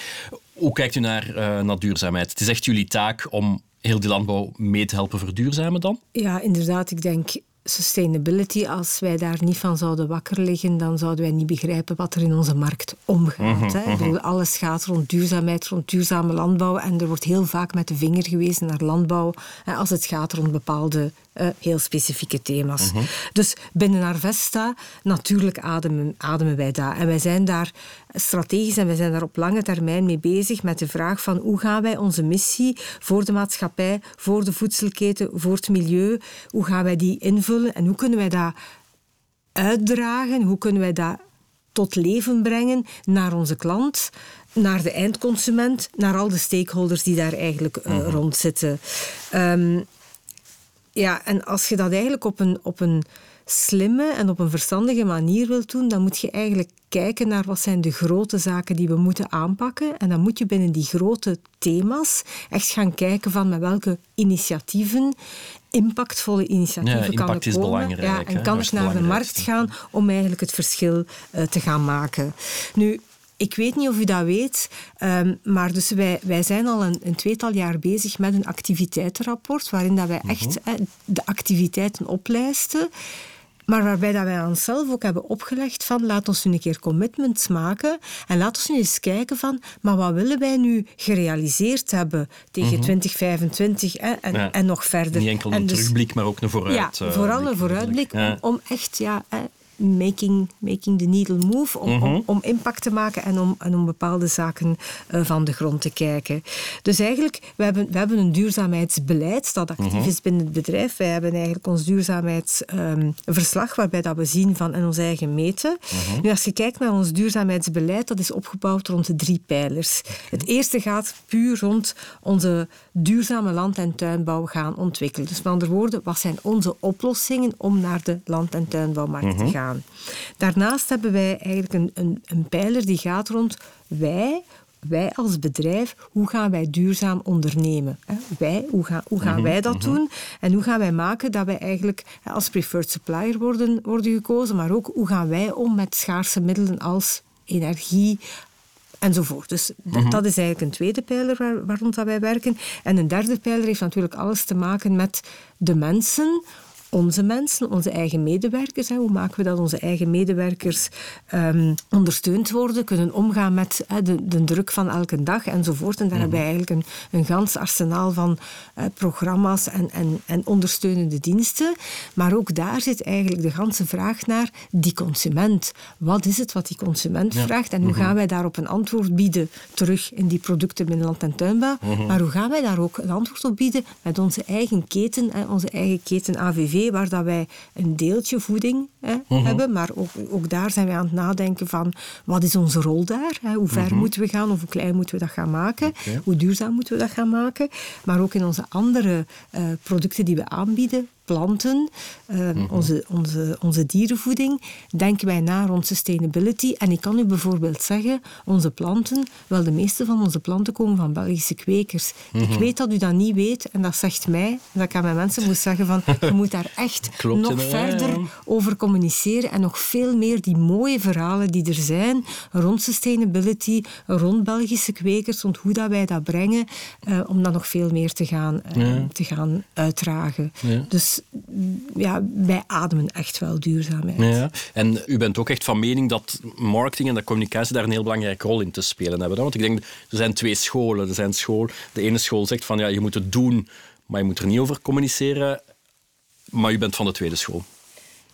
Speaker 3: Hoe kijkt u naar, naar duurzaamheid? Het is echt jullie taak om heel die landbouw mee te helpen verduurzamen dan?
Speaker 1: Ja, inderdaad. Ik denk sustainability, als wij daar niet van zouden wakker liggen, dan zouden wij niet begrijpen wat er in onze markt omgaat. Mhm, hè. Mhm. Alles gaat rond duurzaamheid, rond duurzame landbouw. En er wordt heel vaak met de vinger gewezen naar landbouw hè, als het gaat rond bepaalde uh, heel specifieke thema's. Mhm. Dus binnen Arvesta, natuurlijk ademen, ademen wij daar. En wij zijn daar strategisch en wij zijn daar op lange termijn mee bezig met de vraag van hoe gaan wij onze missie voor de maatschappij, voor de voedselketen, voor het milieu, hoe gaan wij die invullen en hoe kunnen wij dat uitdragen, hoe kunnen wij dat tot leven brengen naar onze klant, naar de eindconsument, naar al de stakeholders die daar eigenlijk uh, rond zitten. Um, ja, en als je dat eigenlijk op een, op een slimme en op een verstandige manier wilt doen, dan moet je eigenlijk kijken naar wat zijn de grote zaken die we moeten aanpakken. En dan moet je binnen die grote thema's echt gaan kijken van met welke initiatieven, impactvolle initiatieven ja, kan
Speaker 3: ik komen.
Speaker 1: Ja, en kan ik naar de markt gaan om eigenlijk het verschil uh, te gaan maken. Nu, ik weet niet of u dat weet, ehm, maar dus wij, wij zijn al een, een, tweetal jaar bezig met een activiteitenrapport, waarin dat wij echt mhm. de activiteiten oplijsten. Maar waarbij dat wij onszelf ook hebben opgelegd van laat ons nu een keer commitments maken en laat ons nu eens kijken van maar wat willen wij nu gerealiseerd hebben tegen 2025 hè, en, en nog verder.
Speaker 3: Niet enkel een dus, terugblik, maar ook een vooruit.
Speaker 1: Ja, vooral een vooruitblik om, om, echt ja, making, making the needle move, om, mhm. om, impact te maken en om, en om bepaalde zaken uh, van de grond te kijken. Dus eigenlijk, we hebben, we hebben een duurzaamheidsbeleid dat actief mhm. is binnen het bedrijf. Wij hebben eigenlijk ons duurzaamheidsverslag um, waarbij dat we zien van in ons eigen meten. Mhm. Nu, als je kijkt naar ons duurzaamheidsbeleid, dat is opgebouwd rond de drie pijlers. Het eerste gaat puur rond onze duurzame land- en tuinbouw gaan ontwikkelen. Dus met andere woorden, wat zijn onze oplossingen om naar de land- en tuinbouwmarkt te gaan? Daarnaast hebben wij eigenlijk een, een, een pijler die gaat rond wij, wij als bedrijf, hoe gaan wij duurzaam ondernemen? Wij, hoe, gaan, hoe gaan mhm, wij dat mhm. doen? En hoe gaan wij maken dat wij eigenlijk als preferred supplier worden, worden gekozen, maar ook hoe gaan wij om met schaarse middelen als energie, enzovoort. Dus mhm. dat is eigenlijk een tweede pijler waar, waar rond dat wij werken. En een derde pijler heeft natuurlijk alles te maken met de mensen onze mensen, onze eigen medewerkers. Hè. Hoe maken we dat onze eigen medewerkers um, ondersteund worden, kunnen omgaan met hè, de, de, druk van elke dag enzovoort. En daar hebben we eigenlijk een, een gans arsenaal van uh, programma's en, en, en ondersteunende diensten. Maar ook daar zit eigenlijk de ganse vraag naar die consument. Wat is het wat die consument vraagt en hoe mhm. gaan wij daarop een antwoord bieden terug in die producten binnen land- en tuinbouw. Mhm. Maar hoe gaan wij daar ook een antwoord op bieden met onze eigen keten, hè, onze eigen keten AVV waar dat wij een deeltje voeding hè, mhm. hebben, maar ook, ook daar zijn wij aan het nadenken van wat is onze rol daar? Hè? Hoe ver mhm. moeten we gaan of hoe klein moeten we dat gaan maken? Hoe duurzaam moeten we dat gaan maken? Maar ook in onze andere uh, producten die we aanbieden, planten, ehm, mhm. onze, onze, onze dierenvoeding, denken wij na rond sustainability. En ik kan u bijvoorbeeld zeggen, onze planten, wel de meeste van onze planten komen van Belgische kwekers. Ik mhm. weet dat u dat niet weet en dat zegt mij, dat ik aan mijn mensen moet zeggen van, je moet daar echt nog verder over communiceren en nog veel meer die mooie verhalen die er zijn rond sustainability, rond Belgische kwekers, rond hoe dat wij dat brengen, uh, om dat nog veel meer te gaan, uh, te gaan uitdragen. Dus ja, wij ademen echt wel duurzaamheid.
Speaker 3: Ja, en u bent ook echt van mening dat marketing en dat communicatie daar een heel belangrijke rol in te spelen hebben. Want ik denk, er zijn twee scholen. Er zijn school, de ene school zegt van ja, je moet het doen, maar je moet er niet over communiceren. Maar u bent van de tweede school.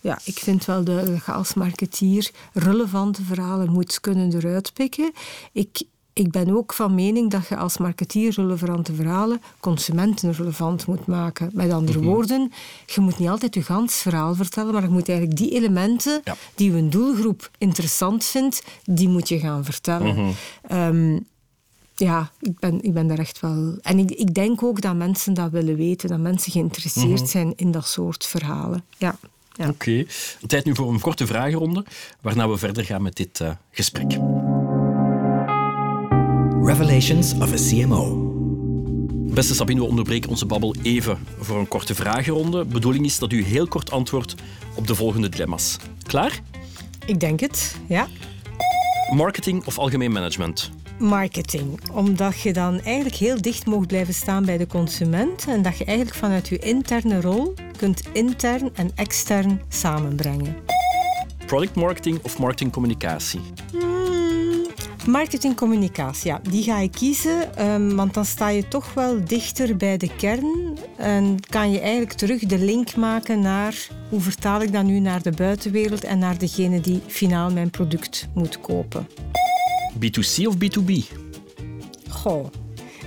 Speaker 1: Ja, ik vind wel dat je als marketeer relevante verhalen moet kunnen eruit pikken. Ik, ik ben ook van mening dat je als marketeer relevante verhalen consumenten relevant moet maken. Met andere
Speaker 3: Mhm.
Speaker 1: woorden, je moet niet altijd je gans verhaal vertellen, maar je moet eigenlijk die elementen
Speaker 3: Ja.
Speaker 1: die je doelgroep interessant vindt, die moet je gaan vertellen.
Speaker 3: Mhm.
Speaker 1: Ehm, ja, ik ben, ik ben daar echt wel... En ik, ik denk ook dat mensen dat willen weten, dat mensen geïnteresseerd
Speaker 3: Mhm.
Speaker 1: zijn in dat soort verhalen. Ja. ja.
Speaker 3: Oké. Tijd nu voor een korte vragenronde, waarna we verder gaan met dit eh, gesprek.
Speaker 2: Revelations of a CMO.
Speaker 3: Beste Sabine, we onderbreken onze babbel even voor een korte vragenronde. De bedoeling is dat u heel kort antwoordt op de volgende dilemma's. Klaar?
Speaker 1: Ik denk het, ja.
Speaker 3: Marketing of algemeen management?
Speaker 1: marketing. Omdat je dan eigenlijk heel dicht mocht blijven staan bij de consument en dat je eigenlijk vanuit je interne rol kunt intern en extern samenbrengen.
Speaker 3: Product marketing of marketingcommunicatie?
Speaker 1: Marketingcommunicatie, ja, die ga ik kiezen, ehm, want dan sta je toch wel dichter bij de kern en kan je eigenlijk terug de link maken naar hoe vertaal ik dat nu naar de buitenwereld en naar degene die finaal mijn product moet kopen.
Speaker 3: B2C of B2B?
Speaker 1: Goh,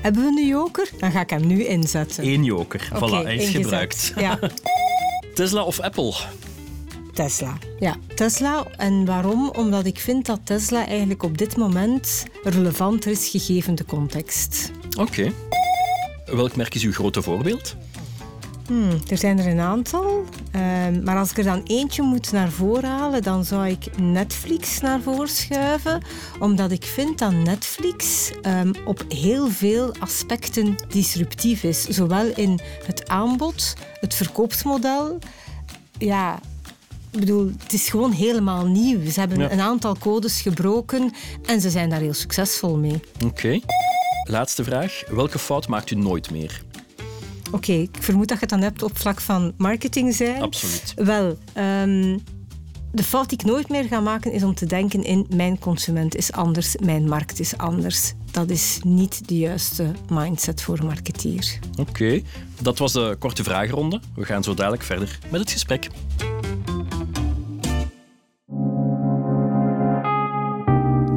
Speaker 1: hebben we een joker? Dan ga ik hem nu inzetten.
Speaker 3: Eén joker. Voilà, hij is gebruikt.
Speaker 1: Ja.
Speaker 3: Tesla of Apple?
Speaker 1: Tesla. Ja, Tesla. En waarom? Omdat ik vind dat Tesla eigenlijk op dit moment relevanter is gegeven de context.
Speaker 3: Oké. Welk merk is uw grote voorbeeld?
Speaker 1: Hmm, er zijn er een aantal. Ehm, maar als ik er dan eentje moet naar voren halen, dan zou ik Netflix naar voren schuiven. Omdat ik vind dat Netflix ehm, op heel veel aspecten disruptief is. Zowel in het aanbod, het verkoopsmodel. Ja, ik bedoel, het is gewoon helemaal nieuw. Ze hebben
Speaker 3: Ja.
Speaker 1: een aantal codes gebroken en ze zijn daar heel succesvol mee.
Speaker 3: Oké. Laatste vraag. Welke fout maakt u nooit meer?
Speaker 1: Oké, ik vermoed dat je het dan hebt op vlak van marketing zijn.
Speaker 3: Absoluut.
Speaker 1: Wel, ehm, de fout die ik nooit meer ga maken is om te denken in mijn consument is anders, mijn markt is anders. Dat is niet de juiste mindset voor een marketeer.
Speaker 3: Oké. Dat was de korte vragenronde. We gaan zo dadelijk verder met het gesprek.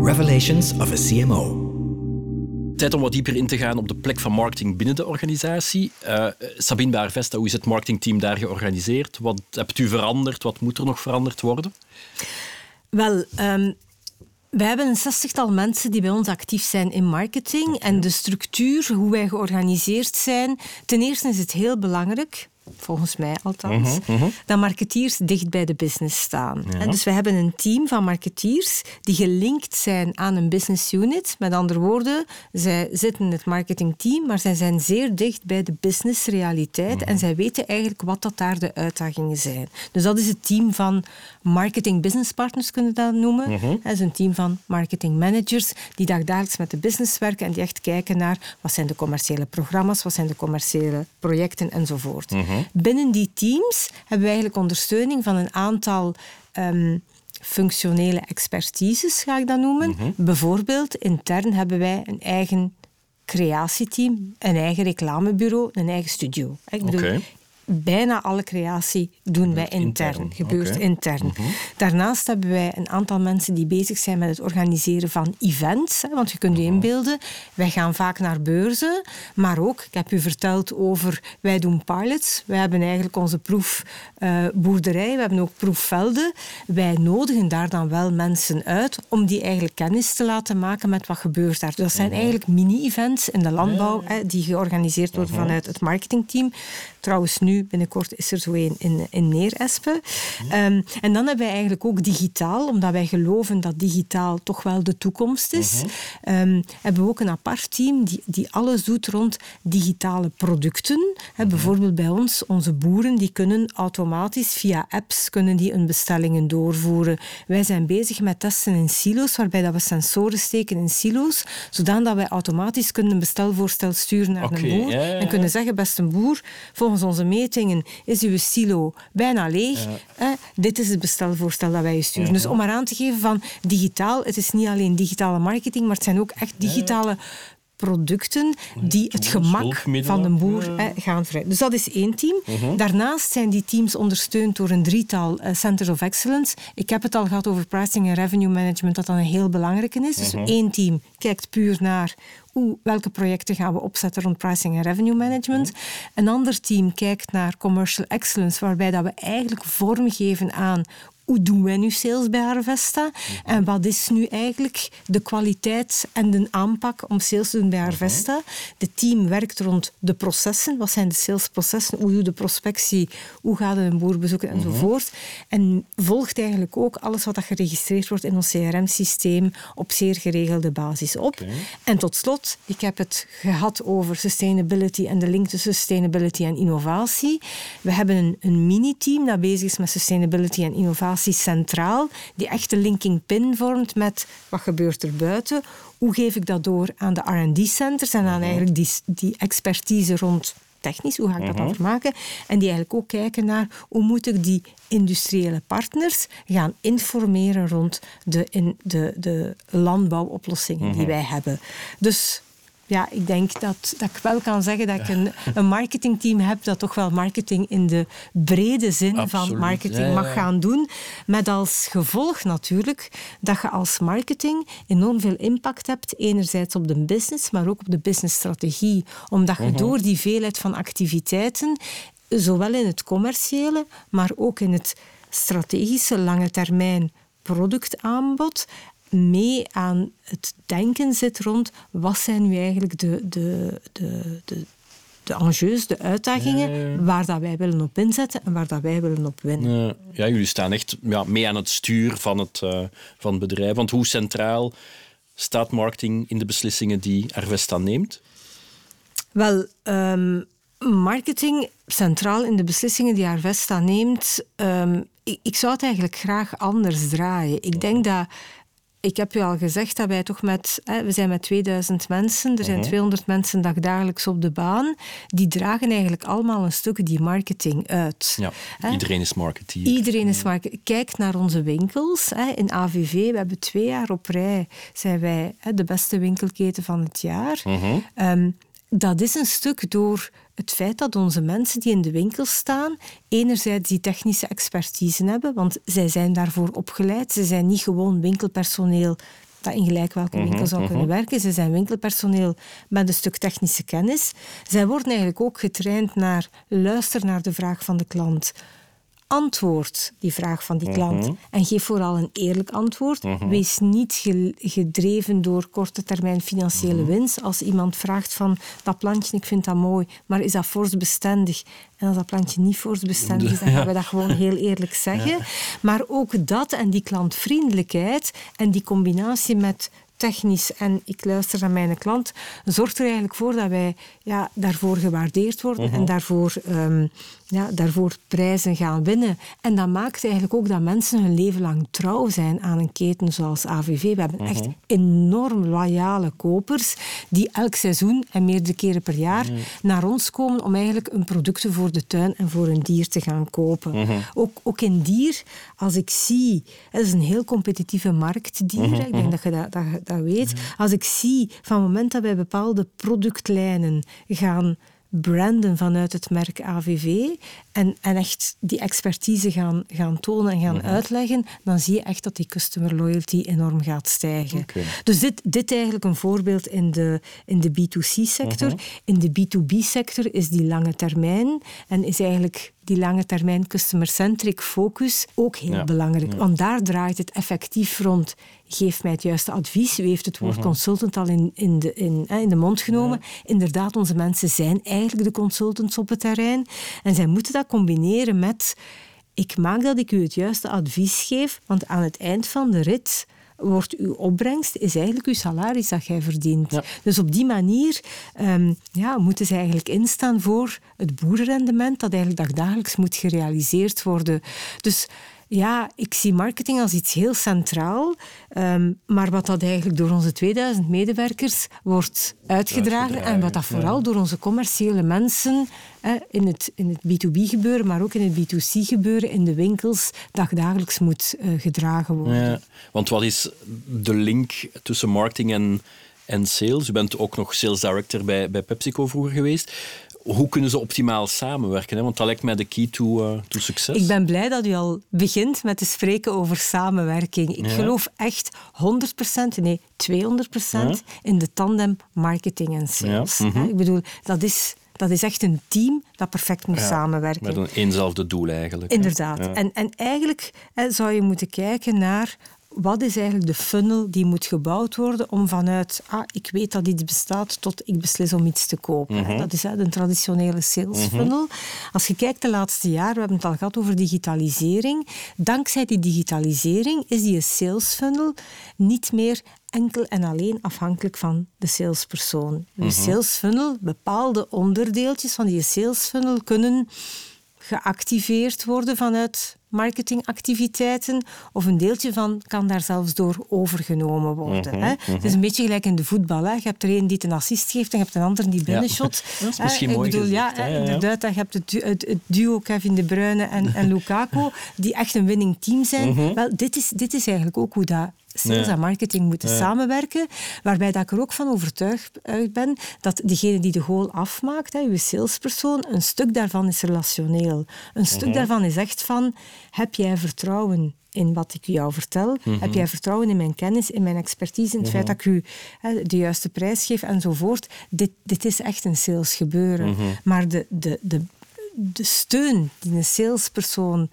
Speaker 2: Revelations of a CMO.
Speaker 3: Tijd om wat dieper in te gaan op de plek van marketing binnen de organisatie. Eh, Sabine Baarvesta, hoe is het marketingteam daar georganiseerd? Wat hebt u veranderd? Wat moet er nog veranderd worden?
Speaker 1: Wel, ehm wij hebben een zestigtal mensen die bij ons actief zijn in marketing. En de structuur, hoe wij georganiseerd zijn. Ten eerste is het heel belangrijk, volgens mij althans, dat marketeers dicht bij de business staan. Dus we hebben een team van marketeers die gelinkt zijn aan een business unit. Met andere woorden, zij zitten in het marketingteam, maar zij zijn zeer dicht bij de businessrealiteit. En zij weten eigenlijk wat dat daar de uitdagingen zijn. Dus dat is het team van marketing business partners, kunnen we dat noemen. Dat is een team van marketing managers die dagelijks met de business werken en die echt kijken naar wat zijn de commerciële programma's, wat zijn de commerciële projecten enzovoort. Binnen die teams hebben we eigenlijk ondersteuning van een aantal ehm, functionele expertises, ga ik dat noemen. Bijvoorbeeld, intern hebben wij een eigen creatieteam, een eigen reclamebureau, een eigen studio. Ik bedoel,
Speaker 3: Oké.
Speaker 1: Bijna alle creatie doen wij intern,
Speaker 3: intern,
Speaker 1: gebeurt intern. Daarnaast hebben wij een aantal mensen die bezig zijn met het organiseren van events. Hè, want je kunt je inbeelden, wij gaan vaak naar beurzen, maar ook, ik heb u verteld over, wij doen pilots. Wij hebben eigenlijk onze proefboerderij, we hebben ook proefvelden. Wij nodigen daar dan wel mensen uit om die eigenlijk kennis te laten maken met wat gebeurt daar. Dus dat zijn eigenlijk mini-events in de landbouw hè, die georganiseerd worden vanuit het marketingteam. Trouwens, nu binnenkort is er zo een in, in Neerespen. Ehm, en dan hebben wij eigenlijk ook digitaal, omdat wij geloven dat digitaal toch wel de toekomst is. ehm, hebben we ook een apart team die, die alles doet rond digitale producten. Hè, bijvoorbeeld bij ons, onze boeren, die kunnen automatisch via apps kunnen die hun bestellingen doorvoeren. Wij zijn bezig met testen in silo's, waarbij dat we sensoren steken in silo's, zodat wij automatisch kunnen een bestelvoorstel sturen naar een boer
Speaker 3: ja, ja,
Speaker 1: en kunnen zeggen, beste boer, volgens onze is uw silo bijna leeg. Hè, dit is het bestelvoorstel dat wij je sturen. Dus om maar aan te geven van digitaal, het is niet alleen digitale marketing, maar het zijn ook echt digitale producten die het gemak van de boer gaan vrij. Dus dat is één team. Mhm. Daarnaast zijn die teams ondersteund door een drietal uh, Centers of Excellence. Ik heb het al gehad over pricing en revenue management, dat dan een heel belangrijke is. Dus mhm. één team kijkt puur naar hoe, welke projecten gaan we opzetten rond pricing en revenue management. Mhm. Een ander team kijkt naar commercial excellence, waarbij dat we eigenlijk vormgeven aan hoe doen wij nu sales bij Harvesta? En wat is nu eigenlijk de kwaliteit en de aanpak om sales te doen bij Harvesta? De team werkt rond de processen. Wat zijn de salesprocessen? Hoe doe de prospectie? Hoe gaat het een boer bezoeken? Enzovoort. En volgt eigenlijk ook alles wat dat geregistreerd wordt in ons CRM-systeem op zeer geregelde basis op. En tot slot, ik heb het gehad over sustainability en de link tussen sustainability en innovatie. We hebben een, een mini-team dat bezig is met sustainability en innovatie centraal, die echt de linking pin vormt met wat gebeurt er buiten. Hoe geef ik dat door aan de R&D-centers en aan mhm. eigenlijk die, die expertise rond technisch, hoe ga ik dat dan mhm. maken? En die eigenlijk ook kijken naar hoe moet ik die industriële partners gaan informeren rond de, in de, de landbouwoplossingen die mhm. wij hebben. Dus ja, ik denk dat, dat ik wel kan zeggen dat ik een, een marketingteam heb dat toch wel marketing in de brede zin van marketing mag gaan doen. Met als gevolg natuurlijk dat je als marketing enorm veel impact hebt. Enerzijds op de business, maar ook op de businessstrategie. Omdat je mhm. door die veelheid van activiteiten, zowel in het commerciële, maar ook in het strategische lange termijn productaanbod mee aan het denken zit rond wat zijn nu eigenlijk de, de, de, de, de enjeux, de uitdagingen, waar dat wij willen op inzetten en waar dat wij willen op winnen.
Speaker 3: Ja, jullie staan echt ja, mee aan het stuur van het, uh, van het bedrijf. Want hoe centraal staat marketing in de beslissingen die Arvesta neemt?
Speaker 1: Wel, um, marketing centraal in de beslissingen die Arvesta neemt, um, ik, ik, zou het eigenlijk graag anders draaien. Ik denk dat ik heb u al gezegd dat wij toch met... Hè, we zijn met 2000 mensen, er zijn 200 mhm. mensen dagelijks op de baan. Die dragen eigenlijk allemaal een stuk die marketing uit.
Speaker 3: Ja, iedereen is marketeer.
Speaker 1: Iedereen is marketeer. Kijk naar onze winkels. Hè, in AVV, we hebben twee jaar op rij, zijn wij hè, de beste winkelketen van het jaar. Mm dat is een stuk door het feit dat onze mensen die in de winkel staan, enerzijds die technische expertise hebben, want zij zijn daarvoor opgeleid. Ze zijn niet gewoon winkelpersoneel dat in gelijk welke mhm, winkel zou kunnen mhm. werken. Ze zijn winkelpersoneel met een stuk technische kennis. Zij worden eigenlijk ook getraind naar luisteren naar de vraag van de klant antwoord die vraag van die klant. Mhm. En geef vooral een eerlijk antwoord. Mhm. Wees niet gedreven door korte termijn financiële mhm. winst. Als iemand vraagt van dat plantje, ik vind dat mooi, maar is dat vorstbestendig? En als dat plantje niet vorstbestendig is, dan gaan we dat gewoon heel eerlijk zeggen. Maar ook dat en die klantvriendelijkheid en die combinatie met technisch en ik luister naar mijn klant, zorgt er eigenlijk voor dat wij ja, daarvoor gewaardeerd worden en daarvoor ehm, ja, daarvoor prijzen gaan winnen. En dat maakt eigenlijk ook dat mensen hun leven lang trouw zijn aan een keten zoals AVV. We hebben echt mhm. enorm loyale kopers die elk seizoen en meerdere keren per jaar mhm. naar ons komen om eigenlijk een producten voor de tuin en voor een dier te gaan kopen. Mhm. ook, ook in dier, als ik zie, het is een heel competitieve markt, dieren, ik denk dat je dat, dat, dat weet. Als ik zie van het moment dat wij bepaalde productlijnen gaan branden vanuit het merk AVV en, en echt die expertise gaan, gaan tonen en gaan mhm. uitleggen, dan zie je echt dat die customer loyalty enorm gaat stijgen. Dus dit, dit eigenlijk een voorbeeld in de, in de B2C-sector. Mhm. In de B2B-sector is die lange termijn en is eigenlijk die lange termijn customer-centric focus ook heel belangrijk. Want daar draait het effectief rond. Geef mij het juiste advies. U heeft het woord mhm. consultant al in, in, de, in, in de mond genomen. Inderdaad, onze mensen zijn eigenlijk de consultants op het terrein. En zij moeten dat combineren met... Ik maak dat ik u het juiste advies geef, want aan het eind van de rit wordt uw opbrengst is eigenlijk uw salaris dat jij verdient. Dus op die manier um, ja, moeten ze eigenlijk instaan voor het boerenrendement dat eigenlijk dagelijks moet gerealiseerd worden. Dus ja, ik zie marketing als iets heel centraal, ehm, maar wat dat eigenlijk door onze 2000 medewerkers wordt uitgedragen, en wat dat vooral door onze commerciële mensen in, het, in het B2B gebeuren, maar ook in het B2C gebeuren, in de winkels, dagelijks moet uh, gedragen worden. Ja,
Speaker 3: want wat is de link tussen marketing en en sales. U bent ook nog sales director bij, bij PepsiCo vroeger geweest hoe kunnen ze optimaal samenwerken? Hè? Want dat lijkt mij de key to, uh, to succes.
Speaker 1: Ik ben blij dat u al begint met te spreken over samenwerking. Ik geloof echt 100%, nee 200% in de tandem marketing en sales. Mhm. Ik bedoel, dat is dat is echt een team dat perfect moet samenwerken.
Speaker 3: Met een eenzelfde doel eigenlijk.
Speaker 1: Inderdaad. En, en eigenlijk zou je moeten kijken naar wat is eigenlijk de funnel die moet gebouwd worden om vanuit, ah, ik weet dat iets bestaat, tot ik beslis om iets te kopen. Mhm. Dat is de traditionele sales mhm. funnel. Als je kijkt de laatste jaren, we hebben het al gehad over digitalisering. Dankzij die digitalisering is die sales funnel niet meer enkel en alleen afhankelijk van de salespersoon. De mhm. sales funnel, bepaalde onderdeeltjes van die sales funnel kunnen geactiveerd worden vanuit marketingactiviteiten of een deeltje van kan daar zelfs door overgenomen worden. Mhm, hè? Het is mhm. een beetje gelijk in de voetbal. Hè? Je hebt er een die een assist geeft en je hebt een ander die binnenshot.
Speaker 3: Ja. Dat is misschien mooi bedoel,
Speaker 1: ja, Inderdaad, je hebt het, het, duo Kevin De Bruyne en, en Lukaku die echt een winning team zijn. Mhm. Wel, dit, is, dit is eigenlijk ook hoe dat sales en marketing moeten samenwerken. Waarbij dat ik er ook van overtuigd ben dat degene die de goal afmaakt, hè, uw salespersoon, een stuk daarvan is relationeel. Een stuk mhm. daarvan is echt van, heb jij vertrouwen in wat ik jou vertel? Mhm. Heb jij vertrouwen in mijn kennis, in mijn expertise, in het feit mhm. dat ik u hè, de juiste prijs geef enzovoort? Dit, dit is echt een sales gebeuren. Maar de, de, de, de steun die een salespersoon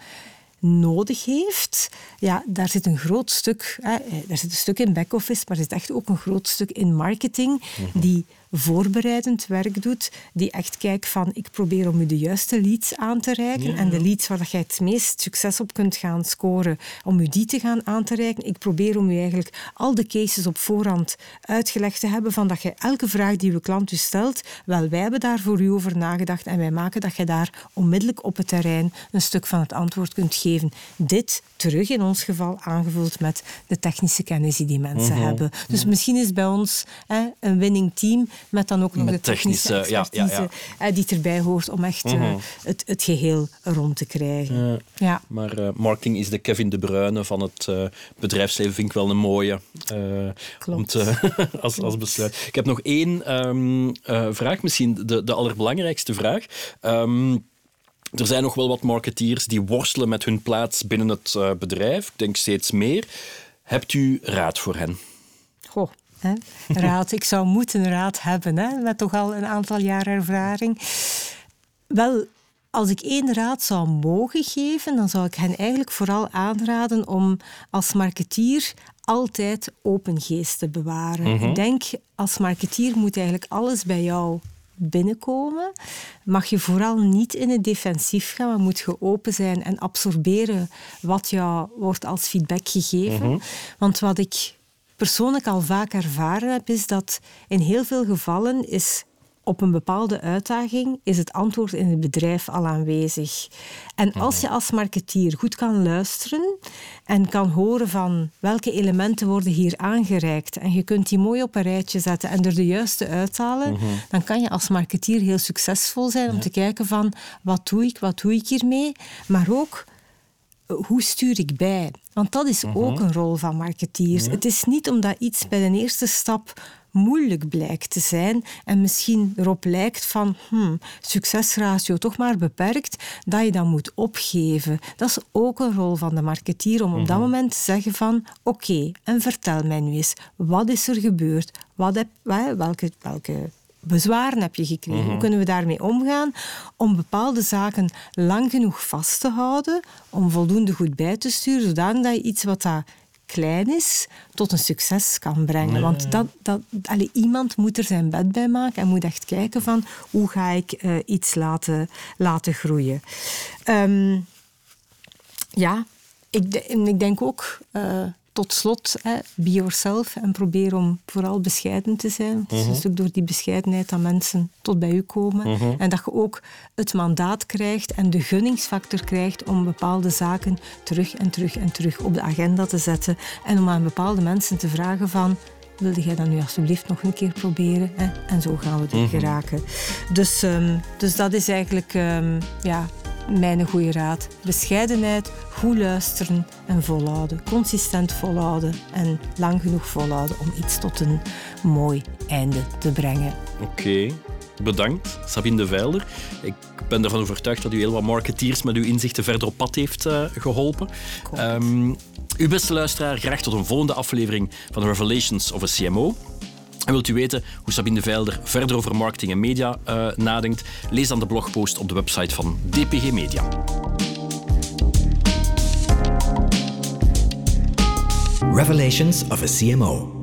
Speaker 1: nodig heeft, ja, daar zit een groot stuk, hè, daar zit een stuk in back-office, maar er zit echt ook een groot stuk in marketing, mhm. die voorbereidend werk doet, die echt kijkt van ik probeer om u de juiste leads aan te reiken en de leads waar jij het meest succes op kunt gaan scoren, om u die te gaan aan te reiken. Ik probeer om u eigenlijk al de cases op voorhand uitgelegd te hebben van dat je elke vraag die uw klant u stelt, wel wij hebben daar voor u over nagedacht en wij maken dat je daar onmiddellijk op het terrein een stuk van het antwoord kunt geven. Dit terug in ons geval aangevuld met de technische kennis die die mensen mhm. hebben. Dus misschien is bij ons hè, een winning team met dan ook nog de technische, expertise ja, ja, die erbij hoort om echt mhm. eh, het, het geheel rond te krijgen. Ja.
Speaker 3: Maar uh, marketing is de Kevin De Bruyne van het uh, bedrijfsleven, vind ik wel een mooie om te, als, als besluit. Ik heb nog één um, vraag, misschien de, de allerbelangrijkste vraag. Um, er zijn nog wel wat marketeers die worstelen met hun plaats binnen het bedrijf. Ik denk steeds meer. Hebt u raad voor hen?
Speaker 1: Goh, Hè? Raad, ik zou moeten raad hebben, hè? met toch al een aantal jaar ervaring. Wel, als ik één raad zou mogen geven, dan zou ik hen eigenlijk vooral aanraden om als marketeer altijd open geest te bewaren. Mhm. Ik denk, als marketeer moet eigenlijk alles bij jou binnenkomen. Mag je vooral niet in het defensief gaan, maar moet je open zijn en absorberen wat jou wordt als feedback gegeven. Mhm. Want wat ik persoonlijk al vaak ervaren heb, is dat in heel veel gevallen is op een bepaalde uitdaging is het antwoord in het bedrijf al aanwezig. En als je als marketeer goed kan luisteren en kan horen van welke elementen worden hier aangereikt en je kunt die mooi op een rijtje zetten en er de juiste uithalen, mhm. dan kan je als marketeer heel succesvol zijn om te kijken van wat doe ik, wat doe ik hiermee, maar ook hoe stuur ik bij? Want dat is ook mhm. een rol van marketeers. Het is niet omdat iets bij de eerste stap moeilijk blijkt te zijn en misschien erop lijkt van hmm, succesratio toch maar beperkt, dat je dan moet opgeven. Dat is ook een rol van de marketeer om op dat mhm. moment te zeggen van oké, en vertel mij nu eens, wat is er gebeurd? Wat heb, welke, welke bezwaren heb je gekregen? Hoe mhm. kunnen we daarmee omgaan om bepaalde zaken lang genoeg vast te houden, om voldoende goed bij te sturen, zodat je iets wat dat klein is, tot een succes kan brengen. Want dat, dat, allee, iemand moet er zijn bed bij maken en moet echt kijken van hoe ga ik uh, iets laten, laten groeien. Um, ja, ik, ik denk ook... Uh, tot slot, hè, be yourself en probeer om vooral bescheiden te zijn. Het is een mhm. stuk door die bescheidenheid dat mensen tot bij u komen. Mhm. En dat je ook het mandaat krijgt en de gunningsfactor krijgt om bepaalde zaken terug en terug en terug op de agenda te zetten. En om aan bepaalde mensen te vragen van wilde jij dat nu alsjeblieft nog een keer proberen? Hè? En zo gaan we er mhm. geraken. Dus, um, dus dat is eigenlijk um, ja, mijn goede raad. Bescheidenheid, goed luisteren en volhouden. Consistent volhouden en lang genoeg volhouden om iets tot een mooi einde te brengen.
Speaker 3: Oké. Bedankt, Sabine de Veilder. Ik ben ervan overtuigd dat u heel wat marketeers met uw inzichten verder op pad heeft uh, geholpen. Um, uw beste luisteraar, graag tot een volgende aflevering van Revelations of a CMO. En wilt u weten hoe Sabine de Veilder verder over marketing en media uh, nadenkt? Lees dan de blogpost op de website van DPG Media.
Speaker 2: Revelations of a CMO.